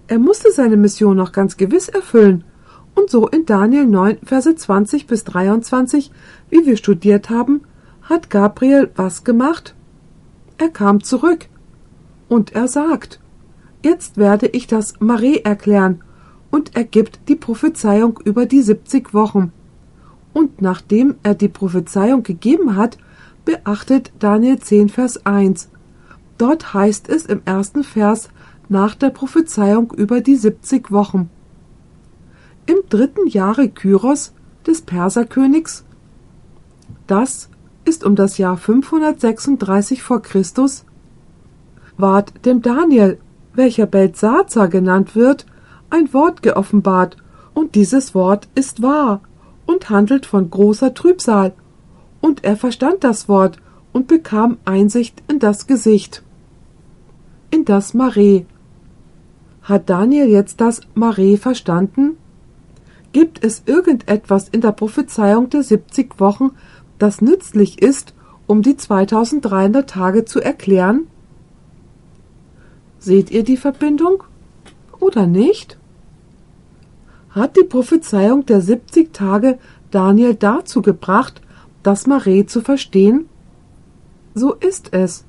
Speaker 1: Er musste seine Mission noch ganz gewiss erfüllen. Und so in Daniel 9, Verse 20 bis 23, wie wir studiert haben, hat Gabriel was gemacht? Er kam zurück. Und er sagt, jetzt werde ich das Mare erklären, und er gibt die Prophezeiung über die 70 Wochen. Und nachdem er die Prophezeiung gegeben hat, beachtet Daniel 10, Vers 1. Dort heißt es im ersten Vers nach der Prophezeiung über die 70 Wochen. Im dritten Jahre Kyros des Perserkönigs, das ist um das Jahr 536 vor Christus, ward dem Daniel, welcher Belsazar genannt wird, ein Wort geoffenbart, und dieses Wort ist wahr und handelt von großer Trübsal. Und er verstand das Wort und bekam Einsicht in das Gesicht in das Mare. Hat Daniel jetzt das Mare verstanden? Gibt es irgendetwas in der Prophezeiung der 70 Wochen, das nützlich ist, um die 2300 Tage zu erklären? Seht ihr die Verbindung? Oder nicht? Hat die Prophezeiung der 70 Tage Daniel dazu gebracht, das Mare zu verstehen? So ist es.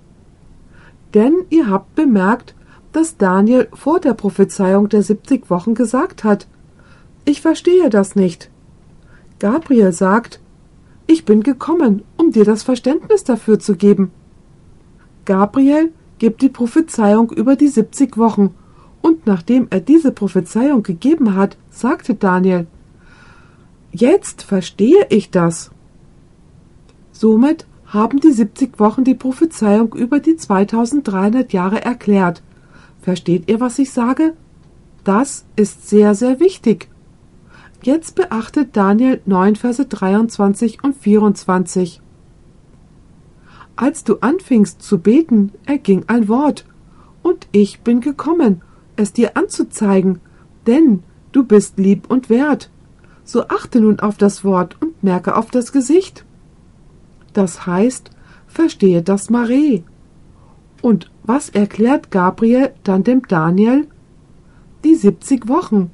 Speaker 1: Denn ihr habt bemerkt, dass Daniel vor der Prophezeiung der 70 Wochen gesagt hat, ich verstehe das nicht. Gabriel sagt, ich bin gekommen, um dir das Verständnis dafür zu geben. Gabriel gibt die Prophezeiung über die 70 Wochen, und nachdem er diese Prophezeiung gegeben hat, sagte Daniel, Jetzt verstehe ich das. Somit haben die 70 Wochen die Prophezeiung über die 2300 Jahre erklärt. Versteht ihr, was ich sage? Das ist sehr, sehr wichtig. Jetzt beachtet Daniel 9, Verse 23 und 24. Als du anfingst zu beten, erging ein Wort, und ich bin gekommen, es dir anzuzeigen, denn du bist lieb und wert. So achte nun auf das Wort und merke auf das Gesicht. Das heißt, verstehe das Mare. Und was erklärt Gabriel dann dem Daniel? Die 70 Wochen.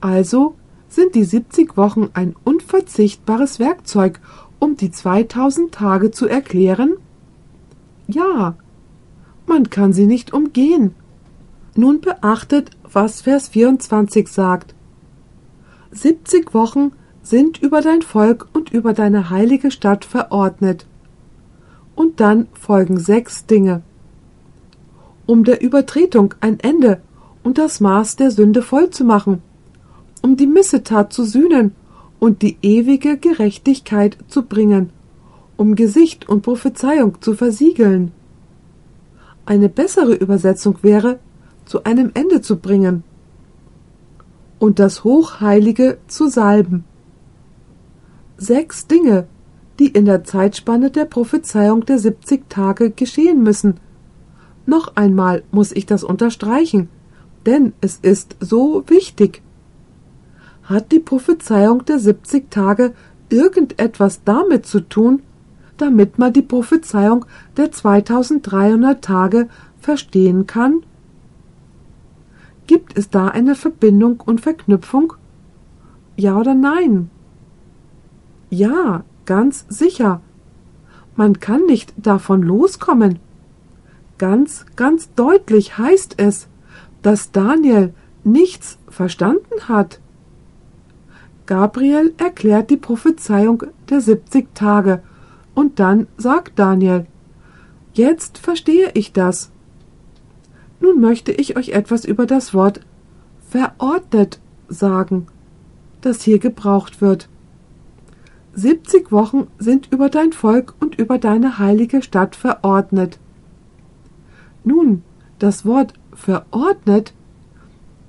Speaker 1: Also sind die 70 Wochen ein unverzichtbares Werkzeug, um die 2000 Tage zu erklären? Ja, man kann sie nicht umgehen. Nun beachtet, was Vers 24 sagt. 70 Wochen sind über dein Volk und über deine heilige Stadt verordnet. Und dann folgen sechs Dinge. Um der Übertretung ein Ende und das Maß der Sünde voll zu machen, um die Missetat zu sühnen und die ewige Gerechtigkeit zu bringen, um Gesicht und Prophezeiung zu versiegeln. Eine bessere Übersetzung wäre, zu einem Ende zu bringen und das Hochheilige zu salben. Sechs Dinge, die in der Zeitspanne der Prophezeiung der 70 Tage geschehen müssen. Noch einmal muss ich das unterstreichen, denn es ist so wichtig. Hat die Prophezeiung der 70 Tage irgendetwas damit zu tun, damit man die Prophezeiung der 2300 Tage verstehen kann? Gibt es da eine Verbindung und Verknüpfung? Ja oder nein? Ja, ganz sicher. Man kann nicht davon loskommen. Ganz, ganz deutlich heißt es, dass Daniel nichts verstanden hat. Gabriel erklärt die Prophezeiung der 70 Tage und dann sagt Daniel, jetzt verstehe ich das. Nun möchte ich euch etwas über das Wort verordnet sagen, das hier gebraucht wird. 70 Wochen sind über dein Volk und über deine heilige Stadt verordnet. Nun, das Wort verordnet,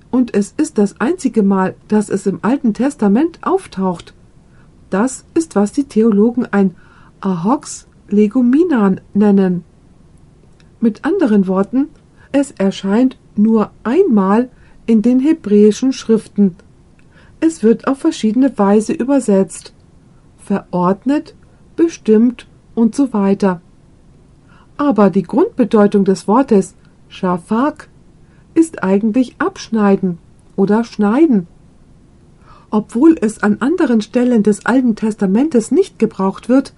Speaker 1: und es ist das einzige Mal, dass es im Alten Testament auftaucht. Das ist, was die Theologen ein Ahox Leguminan nennen. Mit anderen Worten, es erscheint nur einmal in den hebräischen Schriften. Es wird auf verschiedene Weise übersetzt verordnet, bestimmt und so weiter. Aber die Grundbedeutung des Wortes Schafak ist eigentlich abschneiden oder schneiden. Obwohl es an anderen Stellen des Alten Testamentes nicht gebraucht wird,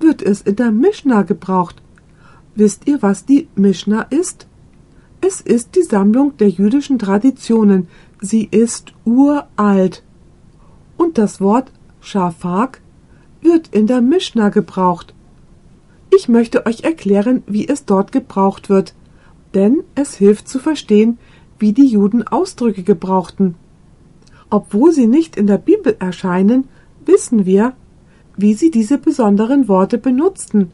Speaker 1: wird es in der Mishnah gebraucht. Wisst ihr, was die Mishnah ist? Es ist die Sammlung der jüdischen Traditionen. Sie ist uralt. Und das Wort Schafak wird in der Mishnah gebraucht. Ich möchte euch erklären, wie es dort gebraucht wird, denn es hilft zu verstehen, wie die Juden Ausdrücke gebrauchten. Obwohl sie nicht in der Bibel erscheinen, wissen wir, wie sie diese besonderen Worte benutzten.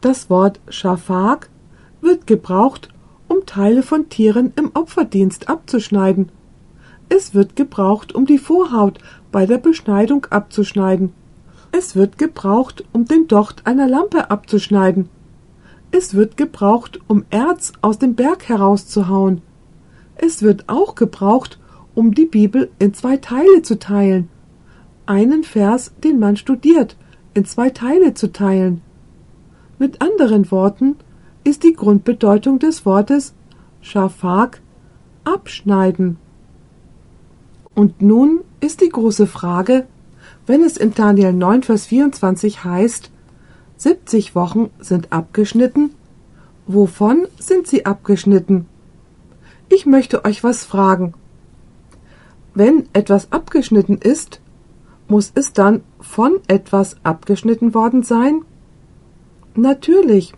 Speaker 1: Das Wort Schafak wird gebraucht, um Teile von Tieren im Opferdienst abzuschneiden. Es wird gebraucht, um die Vorhaut bei der Beschneidung abzuschneiden. Es wird gebraucht, um den Docht einer Lampe abzuschneiden. Es wird gebraucht, um Erz aus dem Berg herauszuhauen. Es wird auch gebraucht, um die Bibel in zwei Teile zu teilen. Einen Vers, den man studiert, in zwei Teile zu teilen. Mit anderen Worten ist die Grundbedeutung des Wortes Schafak abschneiden. Und nun ist die große Frage, wenn es in Daniel 9, Vers 24 heißt, 70 Wochen sind abgeschnitten, wovon sind sie abgeschnitten? Ich möchte euch was fragen. Wenn etwas abgeschnitten ist, muss es dann von etwas abgeschnitten worden sein? Natürlich.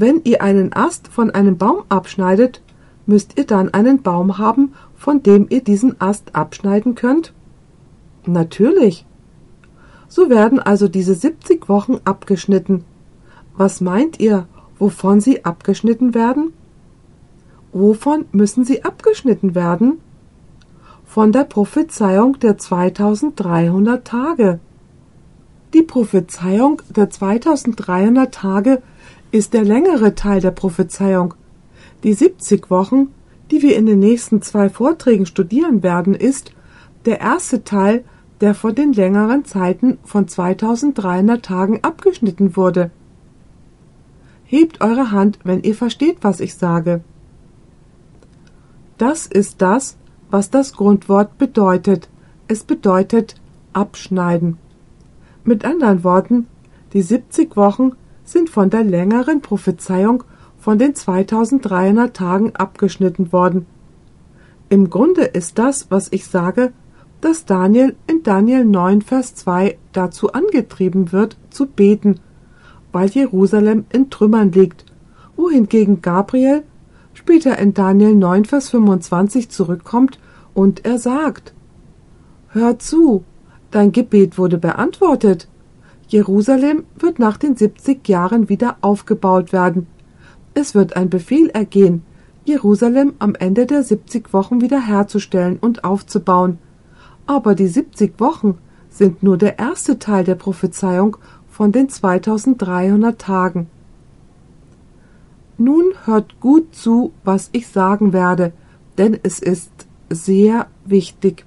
Speaker 1: Wenn ihr einen Ast von einem Baum abschneidet, müsst ihr dann einen Baum haben, von dem ihr diesen Ast abschneiden könnt? Natürlich. So werden also diese 70 Wochen abgeschnitten. Was meint ihr, wovon sie abgeschnitten werden? Wovon müssen sie abgeschnitten werden? Von der Prophezeiung der 2300 Tage. Die Prophezeiung der 2300 Tage ist der längere Teil der Prophezeiung. Die 70 Wochen, die wir in den nächsten zwei Vorträgen studieren werden, ist der erste Teil, der von den längeren Zeiten von 2300 Tagen abgeschnitten wurde. Hebt eure Hand, wenn ihr versteht, was ich sage. Das ist das, was das Grundwort bedeutet. Es bedeutet abschneiden. Mit anderen Worten, die 70 Wochen sind von der längeren Prophezeiung von den 2300 Tagen abgeschnitten worden. Im Grunde ist das, was ich sage, dass Daniel in Daniel 9, Vers 2 dazu angetrieben wird, zu beten, weil Jerusalem in Trümmern liegt, wohingegen Gabriel später in Daniel 9, Vers 25 zurückkommt und er sagt, Hör zu, dein Gebet wurde beantwortet. Jerusalem wird nach den 70 Jahren wieder aufgebaut werden. Es wird ein Befehl ergehen, Jerusalem am Ende der 70 Wochen wiederherzustellen und aufzubauen. Aber die 70 Wochen sind nur der erste Teil der Prophezeiung von den 2300 Tagen. Nun hört gut zu, was ich sagen werde, denn es ist sehr wichtig.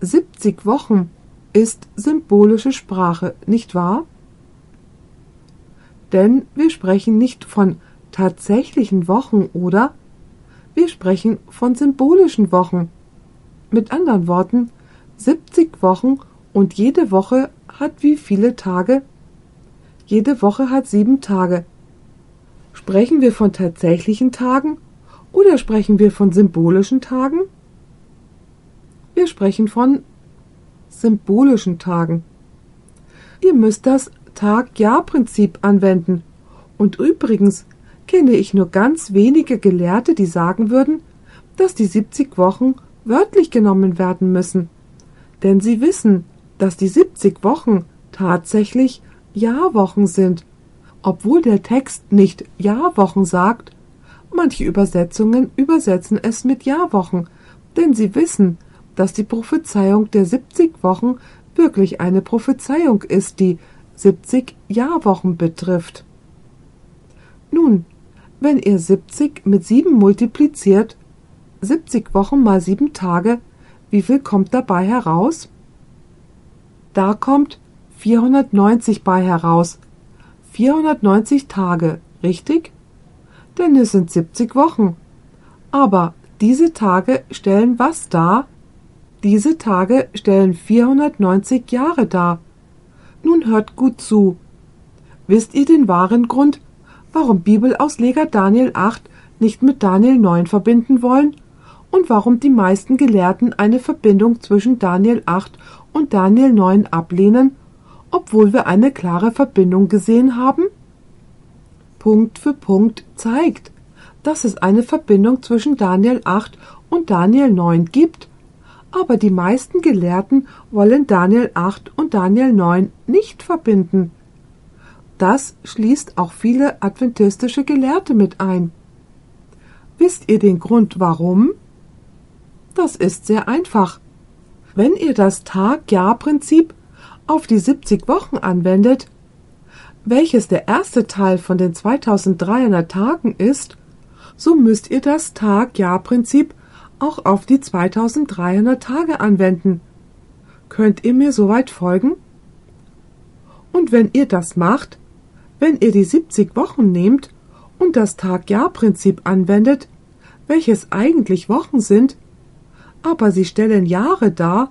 Speaker 1: 70 Wochen ist symbolische Sprache, nicht wahr? Denn wir sprechen nicht von tatsächlichen Wochen, oder? Wir sprechen von symbolischen Wochen. Mit anderen Worten, 70 Wochen und jede Woche hat wie viele Tage? Jede Woche hat sieben Tage. Sprechen wir von tatsächlichen Tagen oder sprechen wir von symbolischen Tagen? Wir sprechen von symbolischen Tagen. Ihr müsst das Tag-Jahr-Prinzip anwenden. Und übrigens kenne ich nur ganz wenige Gelehrte, die sagen würden, dass die 70 Wochen wörtlich genommen werden müssen. Denn sie wissen, dass die 70 Wochen tatsächlich Jahrwochen sind, obwohl der Text nicht Jahrwochen sagt, manche Übersetzungen übersetzen es mit Jahrwochen, denn sie wissen, dass die Prophezeiung der 70 Wochen wirklich eine Prophezeiung ist, die 70 Jahrwochen betrifft. Nun, wenn ihr 70 mit 7 multipliziert, 70 Wochen mal 7 Tage, wie viel kommt dabei heraus? Da kommt 490 bei heraus. 490 Tage, richtig? Denn es sind 70 Wochen. Aber diese Tage stellen was dar? Diese Tage stellen 490 Jahre dar. Nun hört gut zu. Wisst ihr den wahren Grund, warum Bibelausleger Daniel 8 nicht mit Daniel 9 verbinden wollen und warum die meisten Gelehrten eine Verbindung zwischen Daniel 8 und Daniel 9 ablehnen, obwohl wir eine klare Verbindung gesehen haben? Punkt für Punkt zeigt, dass es eine Verbindung zwischen Daniel 8 und Daniel 9 gibt, aber die meisten Gelehrten wollen Daniel 8 und Daniel 9 nicht verbinden. Das schließt auch viele adventistische Gelehrte mit ein. Wisst ihr den Grund warum? Das ist sehr einfach. Wenn ihr das Tag-Jahr-Prinzip auf die 70 Wochen anwendet, welches der erste Teil von den 2300 Tagen ist, so müsst ihr das Tag-Jahr-Prinzip auch auf die 2300 Tage anwenden. Könnt ihr mir soweit folgen? Und wenn ihr das macht, wenn ihr die 70 Wochen nehmt und das Tag-Jahr-Prinzip anwendet, welches eigentlich Wochen sind, aber sie stellen Jahre dar.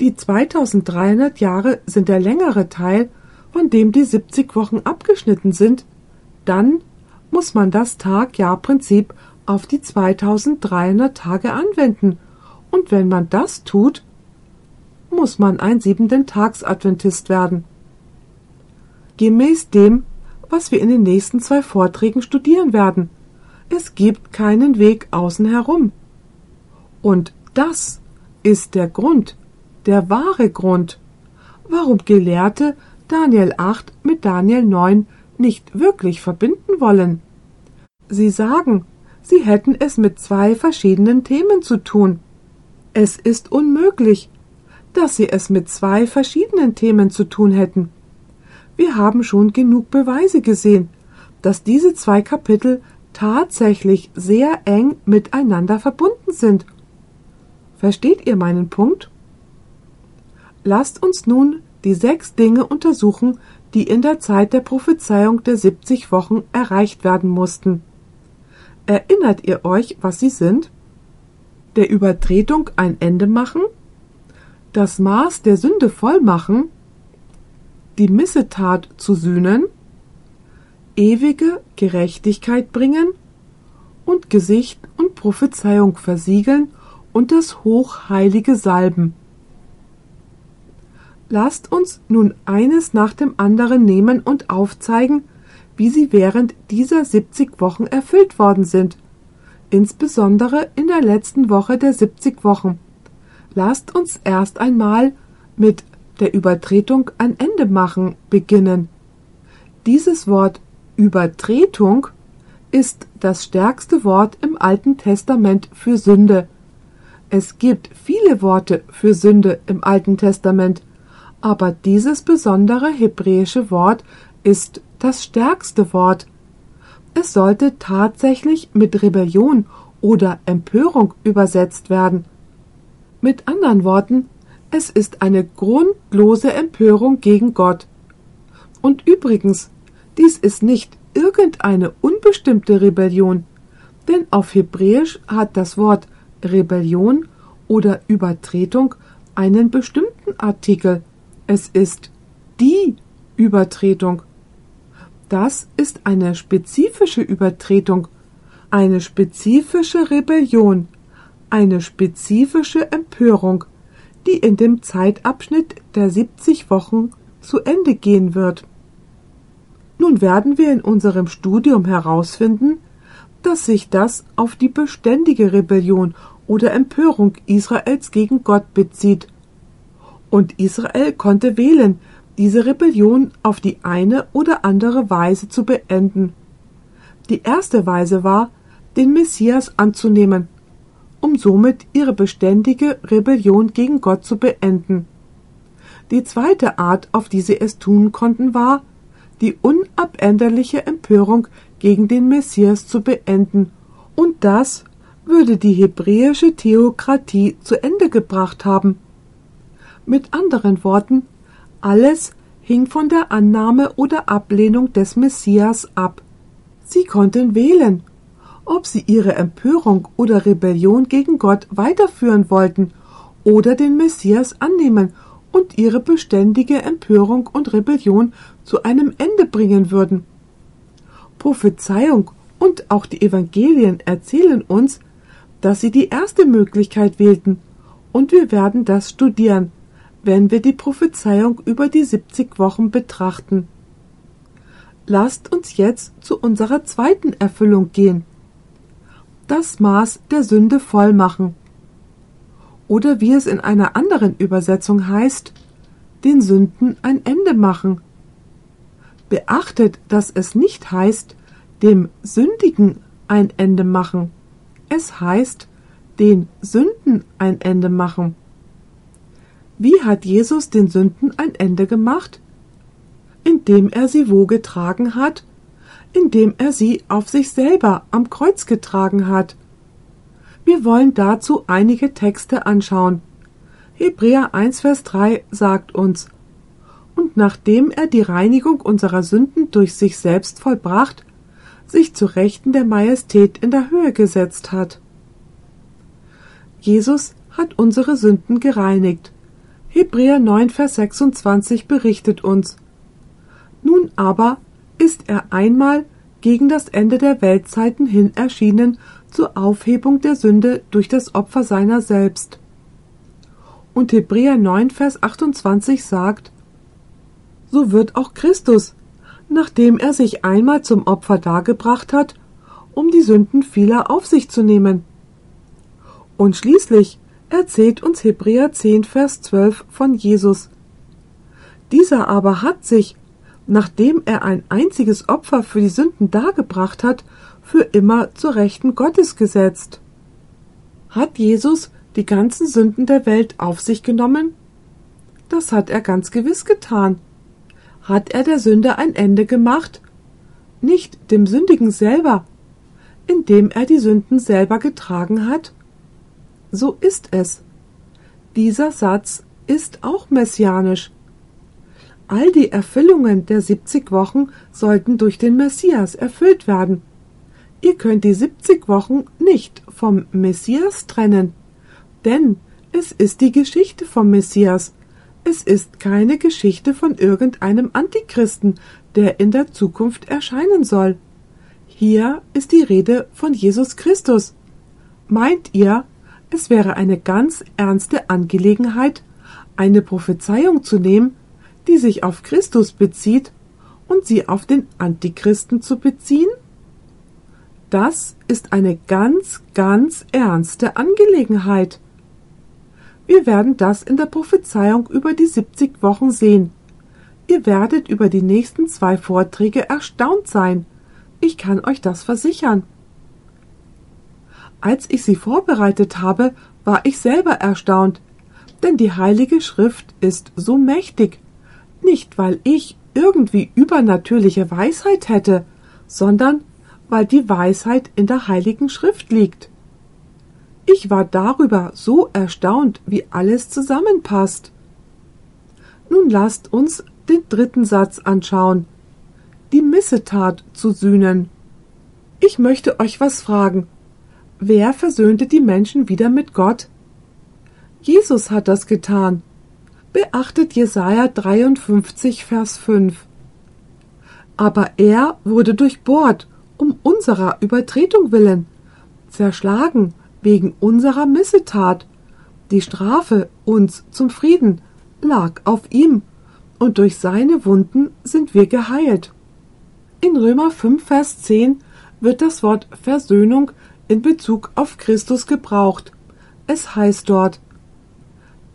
Speaker 1: Die 2300 Jahre sind der längere Teil, von dem die 70 Wochen abgeschnitten sind. Dann muss man das Tag-Jahr-Prinzip auf die 2300 Tage anwenden. Und wenn man das tut, muss man ein siebenten Tags-Adventist werden. Gemäß dem, was wir in den nächsten zwei Vorträgen studieren werden. Es gibt keinen Weg außen herum. Und das ist der Grund, der wahre Grund, warum Gelehrte Daniel 8 mit Daniel 9 nicht wirklich verbinden wollen. Sie sagen, sie hätten es mit zwei verschiedenen Themen zu tun. Es ist unmöglich, dass sie es mit zwei verschiedenen Themen zu tun hätten. Wir haben schon genug Beweise gesehen, dass diese zwei Kapitel tatsächlich sehr eng miteinander verbunden sind Versteht ihr meinen Punkt? Lasst uns nun die sechs Dinge untersuchen, die in der Zeit der Prophezeiung der 70 Wochen erreicht werden mussten. Erinnert ihr euch, was sie sind? Der Übertretung ein Ende machen, das Maß der Sünde voll machen, die Missetat zu sühnen, ewige Gerechtigkeit bringen und Gesicht und Prophezeiung versiegeln und das Hochheilige salben. Lasst uns nun eines nach dem anderen nehmen und aufzeigen, wie sie während dieser 70 Wochen erfüllt worden sind, insbesondere in der letzten Woche der 70 Wochen. Lasst uns erst einmal mit der Übertretung ein Ende machen beginnen. Dieses Wort Übertretung ist das stärkste Wort im Alten Testament für Sünde. Es gibt viele Worte für Sünde im Alten Testament, aber dieses besondere hebräische Wort ist das stärkste Wort. Es sollte tatsächlich mit Rebellion oder Empörung übersetzt werden. Mit anderen Worten, es ist eine grundlose Empörung gegen Gott. Und übrigens, dies ist nicht irgendeine unbestimmte Rebellion, denn auf Hebräisch hat das Wort Rebellion oder Übertretung einen bestimmten Artikel. Es ist die Übertretung. Das ist eine spezifische Übertretung, eine spezifische Rebellion, eine spezifische Empörung, die in dem Zeitabschnitt der 70 Wochen zu Ende gehen wird. Nun werden wir in unserem Studium herausfinden, dass sich das auf die beständige Rebellion oder Empörung Israels gegen Gott bezieht. Und Israel konnte wählen, diese Rebellion auf die eine oder andere Weise zu beenden. Die erste Weise war, den Messias anzunehmen, um somit ihre beständige Rebellion gegen Gott zu beenden. Die zweite Art, auf die sie es tun konnten, war, die unabänderliche Empörung gegen den Messias zu beenden, und das würde die hebräische Theokratie zu Ende gebracht haben. Mit anderen Worten, alles hing von der Annahme oder Ablehnung des Messias ab. Sie konnten wählen, ob sie ihre Empörung oder Rebellion gegen Gott weiterführen wollten oder den Messias annehmen und ihre beständige Empörung und Rebellion zu einem Ende bringen würden. Prophezeiung und auch die Evangelien erzählen uns, dass sie die erste Möglichkeit wählten, und wir werden das studieren, wenn wir die Prophezeiung über die 70 Wochen betrachten. Lasst uns jetzt zu unserer zweiten Erfüllung gehen. Das Maß der Sünde voll machen oder wie es in einer anderen Übersetzung heißt, den Sünden ein Ende machen. Beachtet, dass es nicht heißt, dem Sündigen ein Ende machen. Es heißt, den Sünden ein Ende machen. Wie hat Jesus den Sünden ein Ende gemacht? Indem er sie wo getragen hat? Indem er sie auf sich selber am Kreuz getragen hat. Wir wollen dazu einige Texte anschauen. Hebräer 1, Vers 3 sagt uns, und nachdem er die Reinigung unserer Sünden durch sich selbst vollbracht, sich zu Rechten der Majestät in der Höhe gesetzt hat. Jesus hat unsere Sünden gereinigt. Hebräer 9, Vers 26 berichtet uns. Nun aber ist er einmal gegen das Ende der Weltzeiten hin erschienen zur Aufhebung der Sünde durch das Opfer seiner selbst. Und Hebräer 9, Vers 28 sagt, so wird auch Christus, nachdem er sich einmal zum Opfer dargebracht hat, um die Sünden vieler auf sich zu nehmen. Und schließlich erzählt uns Hebräer 10, Vers 12 von Jesus. Dieser aber hat sich, nachdem er ein einziges Opfer für die Sünden dargebracht hat, für immer zur Rechten Gottes gesetzt. Hat Jesus die ganzen Sünden der Welt auf sich genommen? Das hat er ganz gewiss getan. Hat er der Sünde ein Ende gemacht? Nicht dem Sündigen selber, indem er die Sünden selber getragen hat? So ist es. Dieser Satz ist auch messianisch. All die Erfüllungen der 70 Wochen sollten durch den Messias erfüllt werden. Ihr könnt die 70 Wochen nicht vom Messias trennen, denn es ist die Geschichte vom Messias. Es ist keine Geschichte von irgendeinem Antichristen, der in der Zukunft erscheinen soll. Hier ist die Rede von Jesus Christus. Meint ihr, es wäre eine ganz ernste Angelegenheit, eine Prophezeiung zu nehmen, die sich auf Christus bezieht und sie auf den Antichristen zu beziehen? Das ist eine ganz, ganz ernste Angelegenheit. Wir werden das in der Prophezeiung über die 70 Wochen sehen. Ihr werdet über die nächsten zwei Vorträge erstaunt sein. Ich kann euch das versichern. Als ich sie vorbereitet habe, war ich selber erstaunt, denn die Heilige Schrift ist so mächtig, nicht weil ich irgendwie übernatürliche Weisheit hätte, sondern weil die Weisheit in der Heiligen Schrift liegt. Ich war darüber so erstaunt, wie alles zusammenpasst. Nun lasst uns den dritten Satz anschauen. Die Missetat zu sühnen. Ich möchte euch was fragen. Wer versöhnte die Menschen wieder mit Gott? Jesus hat das getan. Beachtet Jesaja 53, Vers 5. Aber er wurde durchbohrt, um unserer Übertretung willen, zerschlagen wegen unserer Missetat. Die Strafe uns zum Frieden lag auf ihm, und durch seine Wunden sind wir geheilt. In Römer 5, Vers 10 wird das Wort Versöhnung in Bezug auf Christus gebraucht. Es heißt dort,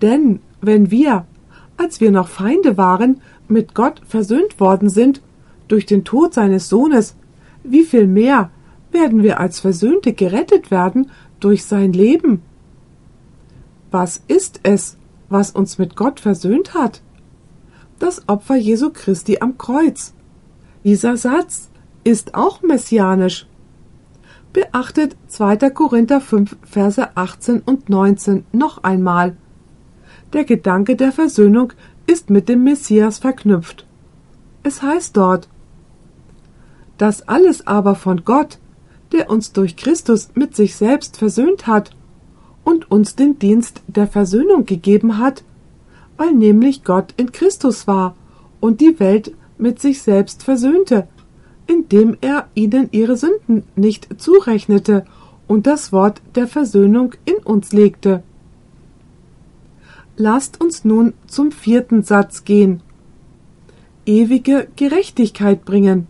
Speaker 1: denn wenn wir, als wir noch Feinde waren, mit Gott versöhnt worden sind, durch den Tod seines Sohnes, wie viel mehr werden wir als Versöhnte gerettet werden durch sein Leben. Was ist es, was uns mit Gott versöhnt hat? Das Opfer Jesu Christi am Kreuz. Dieser Satz ist auch messianisch. Beachtet 2. Korinther 5, Verse 18 und 19 noch einmal. Der Gedanke der Versöhnung ist mit dem Messias verknüpft. Es heißt dort, das alles aber von Gott, der uns durch Christus mit sich selbst versöhnt hat und uns den Dienst der Versöhnung gegeben hat, weil nämlich Gott in Christus war und die Welt mit sich selbst versöhnte, indem er ihnen ihre Sünden nicht zurechnete und das Wort der Versöhnung in uns legte. Lasst uns nun zum vierten Satz gehen. Ewige Gerechtigkeit bringen.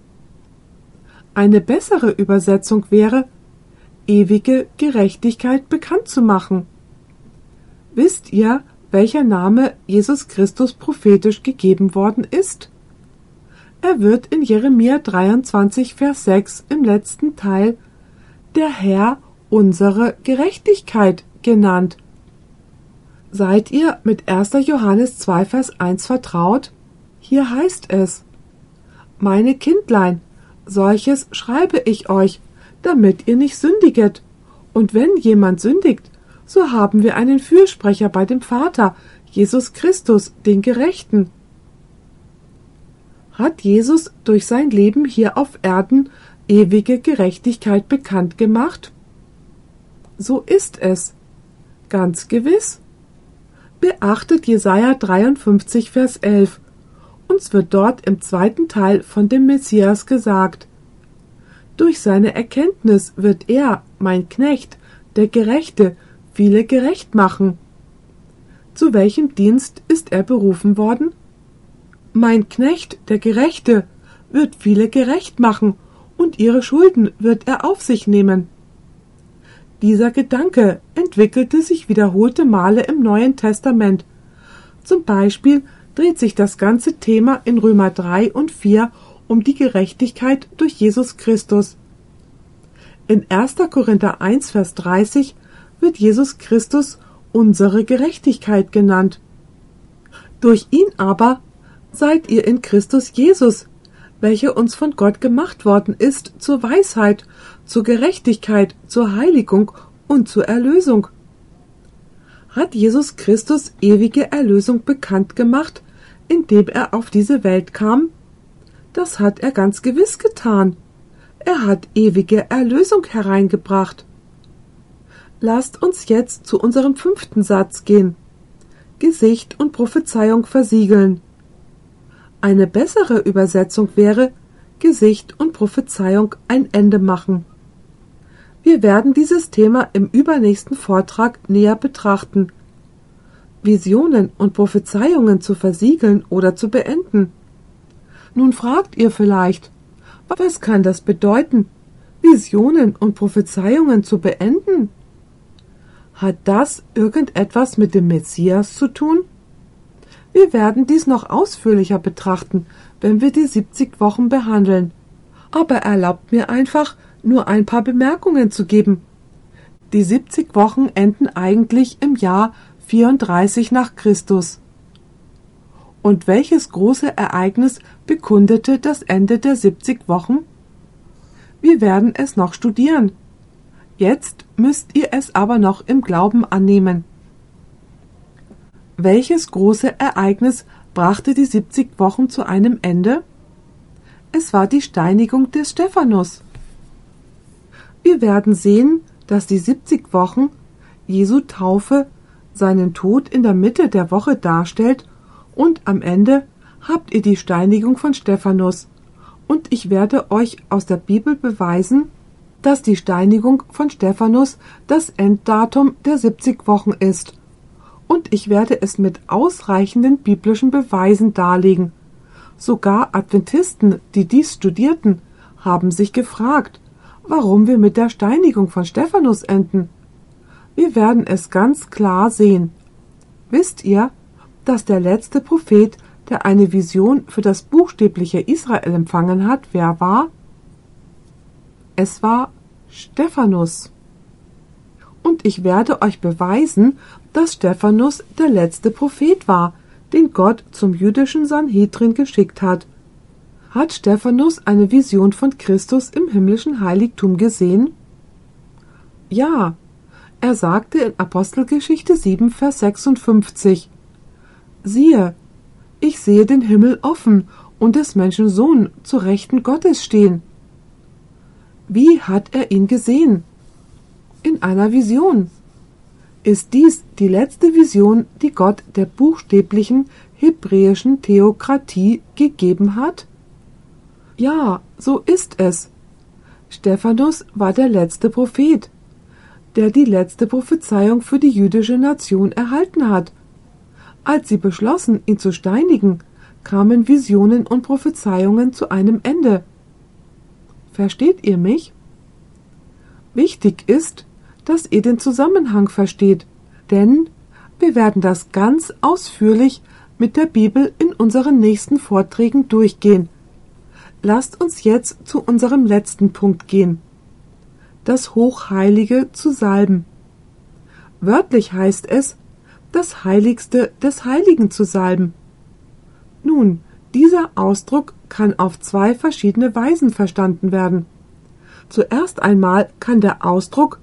Speaker 1: Eine bessere Übersetzung wäre, ewige Gerechtigkeit bekannt zu machen. Wisst ihr, welcher Name Jesus Christus prophetisch gegeben worden ist? Er wird in Jeremia 23, Vers 6 im letzten Teil der Herr unsere Gerechtigkeit genannt. Seid ihr mit 1. Johannes 2, Vers 1 vertraut? Hier heißt es, Meine Kindlein, solches schreibe ich euch, damit ihr nicht sündiget. Und wenn jemand sündigt, so haben wir einen Fürsprecher bei dem Vater, Jesus Christus, den Gerechten. Hat Jesus durch sein Leben hier auf Erden ewige Gerechtigkeit bekannt gemacht? So ist es. Ganz gewiss. Beachtet Jesaja 53, Vers 11. Uns wird dort im zweiten Teil von dem Messias gesagt. Durch seine Erkenntnis wird er, mein Knecht, der Gerechte, viele gerecht machen. Zu welchem Dienst ist er berufen worden? Mein Knecht, der Gerechte, wird viele gerecht machen, und ihre Schulden wird er auf sich nehmen. Dieser Gedanke entwickelte sich wiederholte Male im Neuen Testament. Zum Beispiel dreht sich das ganze Thema in Römer 3 und 4 um die Gerechtigkeit durch Jesus Christus. In 1. Korinther 1, Vers 30 wird Jesus Christus unsere Gerechtigkeit genannt. Durch ihn aber seid ihr in Christus Jesus, welcher uns von Gott gemacht worden ist zur Weisheit, zur Gerechtigkeit, zur Heiligung und zur Erlösung. Hat Jesus Christus ewige Erlösung bekannt gemacht, indem er auf diese Welt kam? Das hat er ganz gewiss getan. Er hat ewige Erlösung hereingebracht. Lasst uns jetzt zu unserem fünften Satz gehen. Gesicht und Prophezeiung versiegeln. Eine bessere Übersetzung wäre Gesicht und Prophezeiung ein Ende machen. Wir werden dieses Thema im übernächsten Vortrag näher betrachten. Visionen und Prophezeiungen zu versiegeln oder zu beenden. Nun fragt ihr vielleicht, was kann das bedeuten, Visionen und Prophezeiungen zu beenden? Hat das irgendetwas mit dem Messias zu tun? Wir werden dies noch ausführlicher betrachten, wenn wir die 70 Wochen behandeln. Aber erlaubt mir einfach, nur ein paar Bemerkungen zu geben. Die 70 Wochen enden eigentlich im Jahr 34 nach Christus. Und welches große Ereignis bekundete das Ende der 70 Wochen? Wir werden es noch studieren. Jetzt müsst ihr es aber noch im Glauben annehmen. Welches große Ereignis brachte die 70 Wochen zu einem Ende? Es war die Steinigung des Stephanus. Wir werden sehen, dass die 70 Wochen Jesu Taufe seinen Tod in der Mitte der Woche darstellt und am Ende habt ihr die Steinigung von Stephanus. Und ich werde euch aus der Bibel beweisen, dass die Steinigung von Stephanus das Enddatum der 70 Wochen ist. Und ich werde es mit ausreichenden biblischen Beweisen darlegen. Sogar Adventisten, die dies studierten, haben sich gefragt, warum wir mit der Steinigung von Stephanus enden. Wir werden es ganz klar sehen. Wisst ihr, dass der letzte Prophet, der eine Vision für das buchstäbliche Israel empfangen hat, wer war? Es war Stephanus. Und ich werde euch beweisen, dass Stephanus der letzte Prophet war, den Gott zum jüdischen Sanhedrin geschickt hat. Hat Stephanus eine Vision von Christus im himmlischen Heiligtum gesehen? Ja, er sagte in Apostelgeschichte 7, Vers 56, Siehe, ich sehe den Himmel offen und des Menschen Sohn zu Rechten Gottes stehen. Wie hat er ihn gesehen? In einer Vision. Ist dies die letzte Vision, die Gott der buchstäblichen hebräischen Theokratie gegeben hat? Ja, so ist es. Stephanus war der letzte Prophet, der die letzte Prophezeiung für die jüdische Nation erhalten hat. Als sie beschlossen, ihn zu steinigen, kamen Visionen und Prophezeiungen zu einem Ende. Versteht ihr mich? Wichtig ist, dass ihr den Zusammenhang versteht, denn wir werden das ganz ausführlich mit der Bibel in unseren nächsten Vorträgen durchgehen. Lasst uns jetzt zu unserem letzten Punkt gehen. Das Hochheilige zu salben. Wörtlich heißt es, das Heiligste des Heiligen zu salben. Nun, dieser Ausdruck kann auf zwei verschiedene Weisen verstanden werden. Zuerst einmal kann der Ausdruck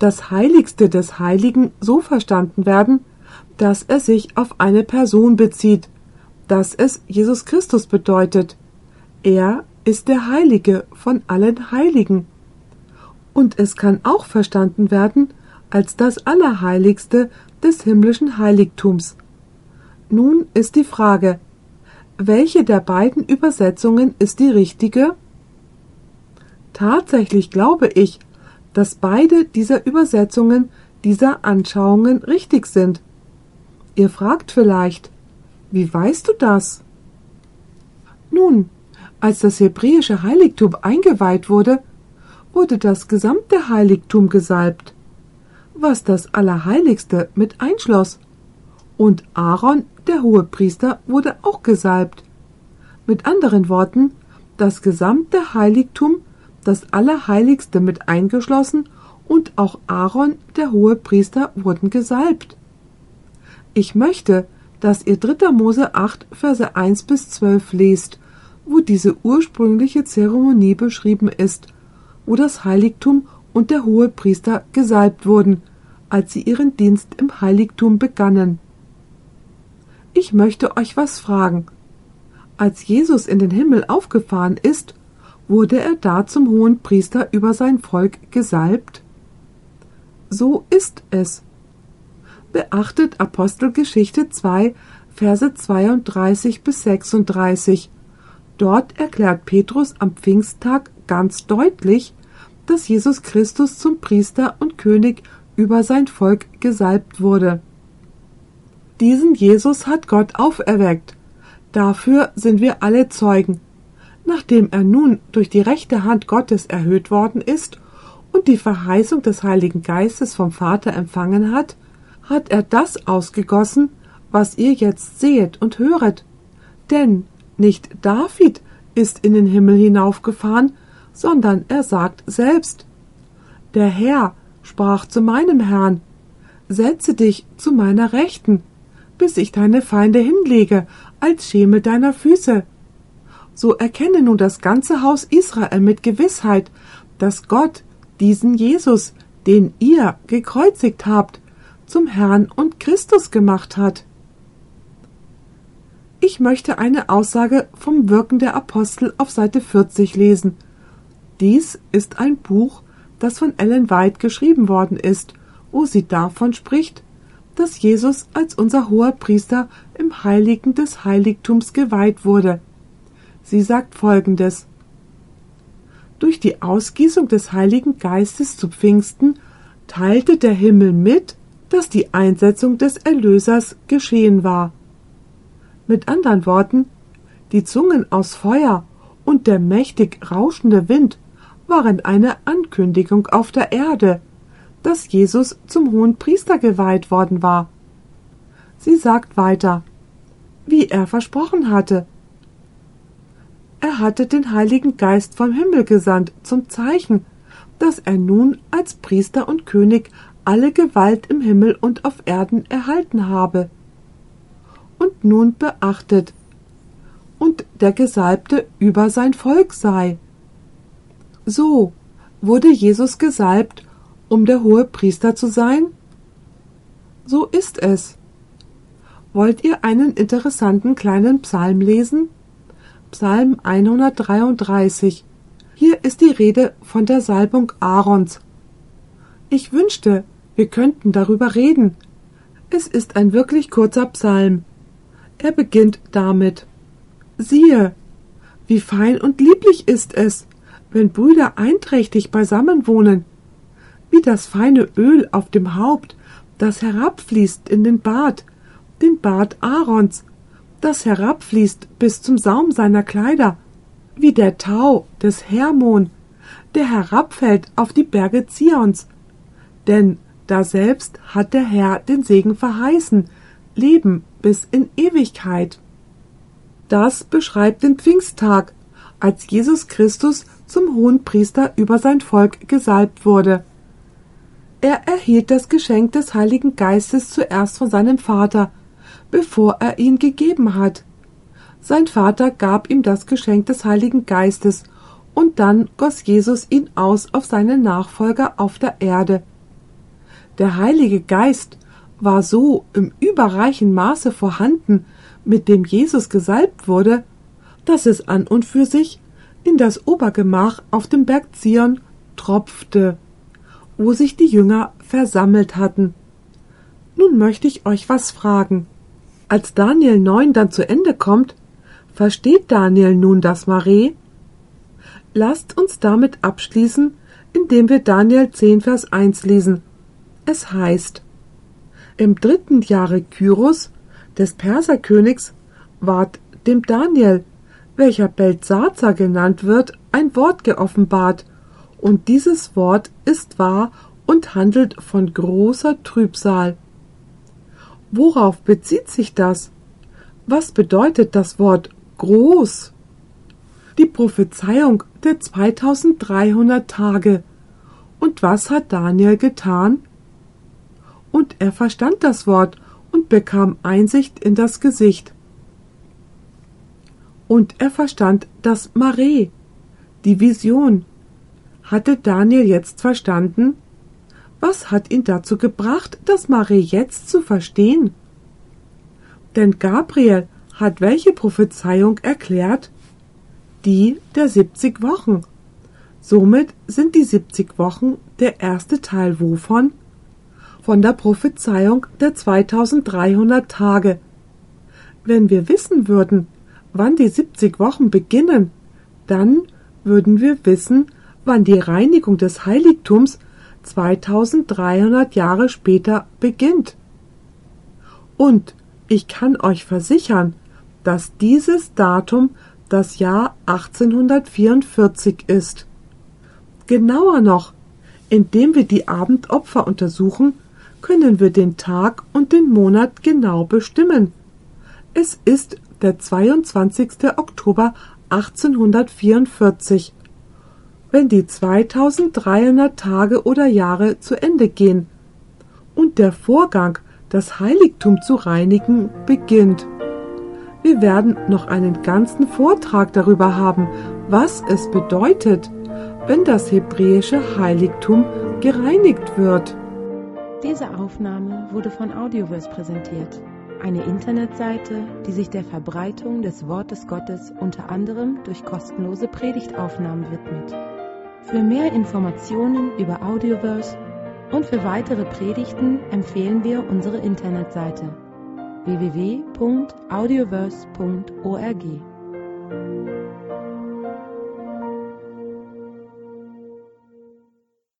Speaker 1: das Heiligste des Heiligen so verstanden werden, dass er sich auf eine Person bezieht, dass es Jesus Christus bedeutet. Er ist der Heilige von allen Heiligen. Und es kann auch verstanden werden als das Allerheiligste des himmlischen Heiligtums. Nun ist die Frage, welche der beiden Übersetzungen ist die richtige? Tatsächlich glaube ich, dass beide dieser Übersetzungen dieser Anschauungen richtig sind. Ihr fragt vielleicht, wie weißt du das? Nun, als das hebräische Heiligtum eingeweiht wurde, wurde das gesamte Heiligtum gesalbt, was das Allerheiligste mit einschloss. Und Aaron der Hohepriester wurde auch gesalbt. Mit anderen Worten, das gesamte Heiligtum, das Allerheiligste mit eingeschlossen und auch Aaron, der Hohepriester, wurden gesalbt. Ich möchte, dass ihr 3. Mose 8, Verse 1 bis 12 lest, wo diese ursprüngliche Zeremonie beschrieben ist, wo das Heiligtum und der Hohepriester gesalbt wurden, als sie ihren Dienst im Heiligtum begannen. Ich möchte euch was fragen. Als Jesus in den Himmel aufgefahren ist, wurde er da zum hohen Priester über sein Volk gesalbt? So ist es. Beachtet Apostelgeschichte 2, Verse 32 bis 36. Dort erklärt Petrus am Pfingsttag ganz deutlich, dass Jesus Christus zum Priester und König über sein Volk gesalbt wurde. Diesen Jesus hat Gott auferweckt. Dafür sind wir alle Zeugen. Nachdem er nun durch die rechte Hand Gottes erhöht worden ist und die Verheißung des Heiligen Geistes vom Vater empfangen hat, hat er das ausgegossen, was ihr jetzt sehet und höret. Denn nicht David ist in den Himmel hinaufgefahren, sondern er sagt selbst Der Herr sprach zu meinem Herrn Setze dich zu meiner Rechten, bis ich deine Feinde hinlege als Schemel deiner Füße. So erkenne nun das ganze Haus Israel mit Gewissheit, dass Gott diesen Jesus, den ihr gekreuzigt habt, zum Herrn und Christus gemacht hat. Ich möchte eine Aussage vom Wirken der Apostel auf Seite 40 lesen. Dies ist ein Buch, das von Ellen White geschrieben worden ist, wo sie davon spricht, dass Jesus als unser hoher Priester im Heiligen des Heiligtums geweiht wurde. Sie sagt folgendes Durch die Ausgießung des Heiligen Geistes zu Pfingsten teilte der Himmel mit, dass die Einsetzung des Erlösers geschehen war. Mit anderen Worten, die Zungen aus Feuer und der mächtig rauschende Wind waren eine Ankündigung auf der Erde, dass Jesus zum hohen Priester geweiht worden war. Sie sagt weiter, wie er versprochen hatte. Er hatte den Heiligen Geist vom Himmel gesandt zum Zeichen, dass er nun als Priester und König alle Gewalt im Himmel und auf Erden erhalten habe. Und nun beachtet, und der Gesalbte über sein Volk sei. So wurde Jesus gesalbt um der hohe Priester zu sein? So ist es. Wollt ihr einen interessanten kleinen Psalm lesen? Psalm 133. Hier ist die Rede von der Salbung Aarons. Ich wünschte, wir könnten darüber reden. Es ist ein wirklich kurzer Psalm. Er beginnt damit. Siehe, wie fein und lieblich ist es, wenn Brüder einträchtig beisammen wohnen wie das feine Öl auf dem Haupt, das herabfließt in den Bart, den Bart Aarons, das herabfließt bis zum Saum seiner Kleider, wie der Tau des Hermon, der herabfällt auf die Berge Zions. Denn daselbst hat der Herr den Segen verheißen, Leben bis in Ewigkeit. Das beschreibt den Pfingsttag, als Jesus Christus zum hohen Priester über sein Volk gesalbt wurde. Er erhielt das Geschenk des Heiligen Geistes zuerst von seinem Vater, bevor er ihn gegeben hat. Sein Vater gab ihm das Geschenk des Heiligen Geistes, und dann goss Jesus ihn aus auf seine Nachfolger auf der Erde. Der Heilige Geist war so im überreichen Maße vorhanden, mit dem Jesus gesalbt wurde, dass es an und für sich in das Obergemach auf dem Berg Zion tropfte wo sich die Jünger versammelt hatten. Nun möchte ich euch was fragen. Als Daniel 9 dann zu Ende kommt, versteht Daniel nun das Mare? Lasst uns damit abschließen, indem wir Daniel 10 Vers 1 lesen. Es heißt, im dritten Jahre Kyros, des Perserkönigs, ward dem Daniel, welcher Belzazar genannt wird, ein Wort geoffenbart, und dieses Wort ist wahr und handelt von großer Trübsal. Worauf bezieht sich das? Was bedeutet das Wort groß? Die Prophezeiung der 2300 Tage. Und was hat Daniel getan? Und er verstand das Wort und bekam Einsicht in das Gesicht. Und er verstand das Mare, die Vision, hatte Daniel jetzt verstanden? Was hat ihn dazu gebracht, das Mare jetzt zu verstehen? Denn Gabriel hat welche Prophezeiung erklärt? Die der 70 Wochen. Somit sind die 70 Wochen der erste Teil wovon? Von der Prophezeiung der 2300 Tage. Wenn wir wissen würden, wann die 70 Wochen beginnen, dann würden wir wissen, wann die Reinigung des Heiligtums 2300 Jahre später beginnt. Und ich kann euch versichern, dass dieses Datum das Jahr 1844 ist. Genauer noch, indem wir die Abendopfer untersuchen, können wir den Tag und den Monat genau bestimmen. Es ist der 22. Oktober 1844, wenn die 2300 Tage oder Jahre zu Ende gehen und der Vorgang, das Heiligtum zu reinigen, beginnt. Wir werden noch einen ganzen Vortrag darüber haben, was es bedeutet, wenn das hebräische Heiligtum gereinigt wird.
Speaker 2: Diese Aufnahme wurde von Audioverse präsentiert, eine Internetseite, die sich der Verbreitung des Wortes Gottes unter anderem durch kostenlose Predigtaufnahmen widmet. Für mehr Informationen über Audioverse und für weitere Predigten empfehlen wir unsere Internetseite www.audioverse.org.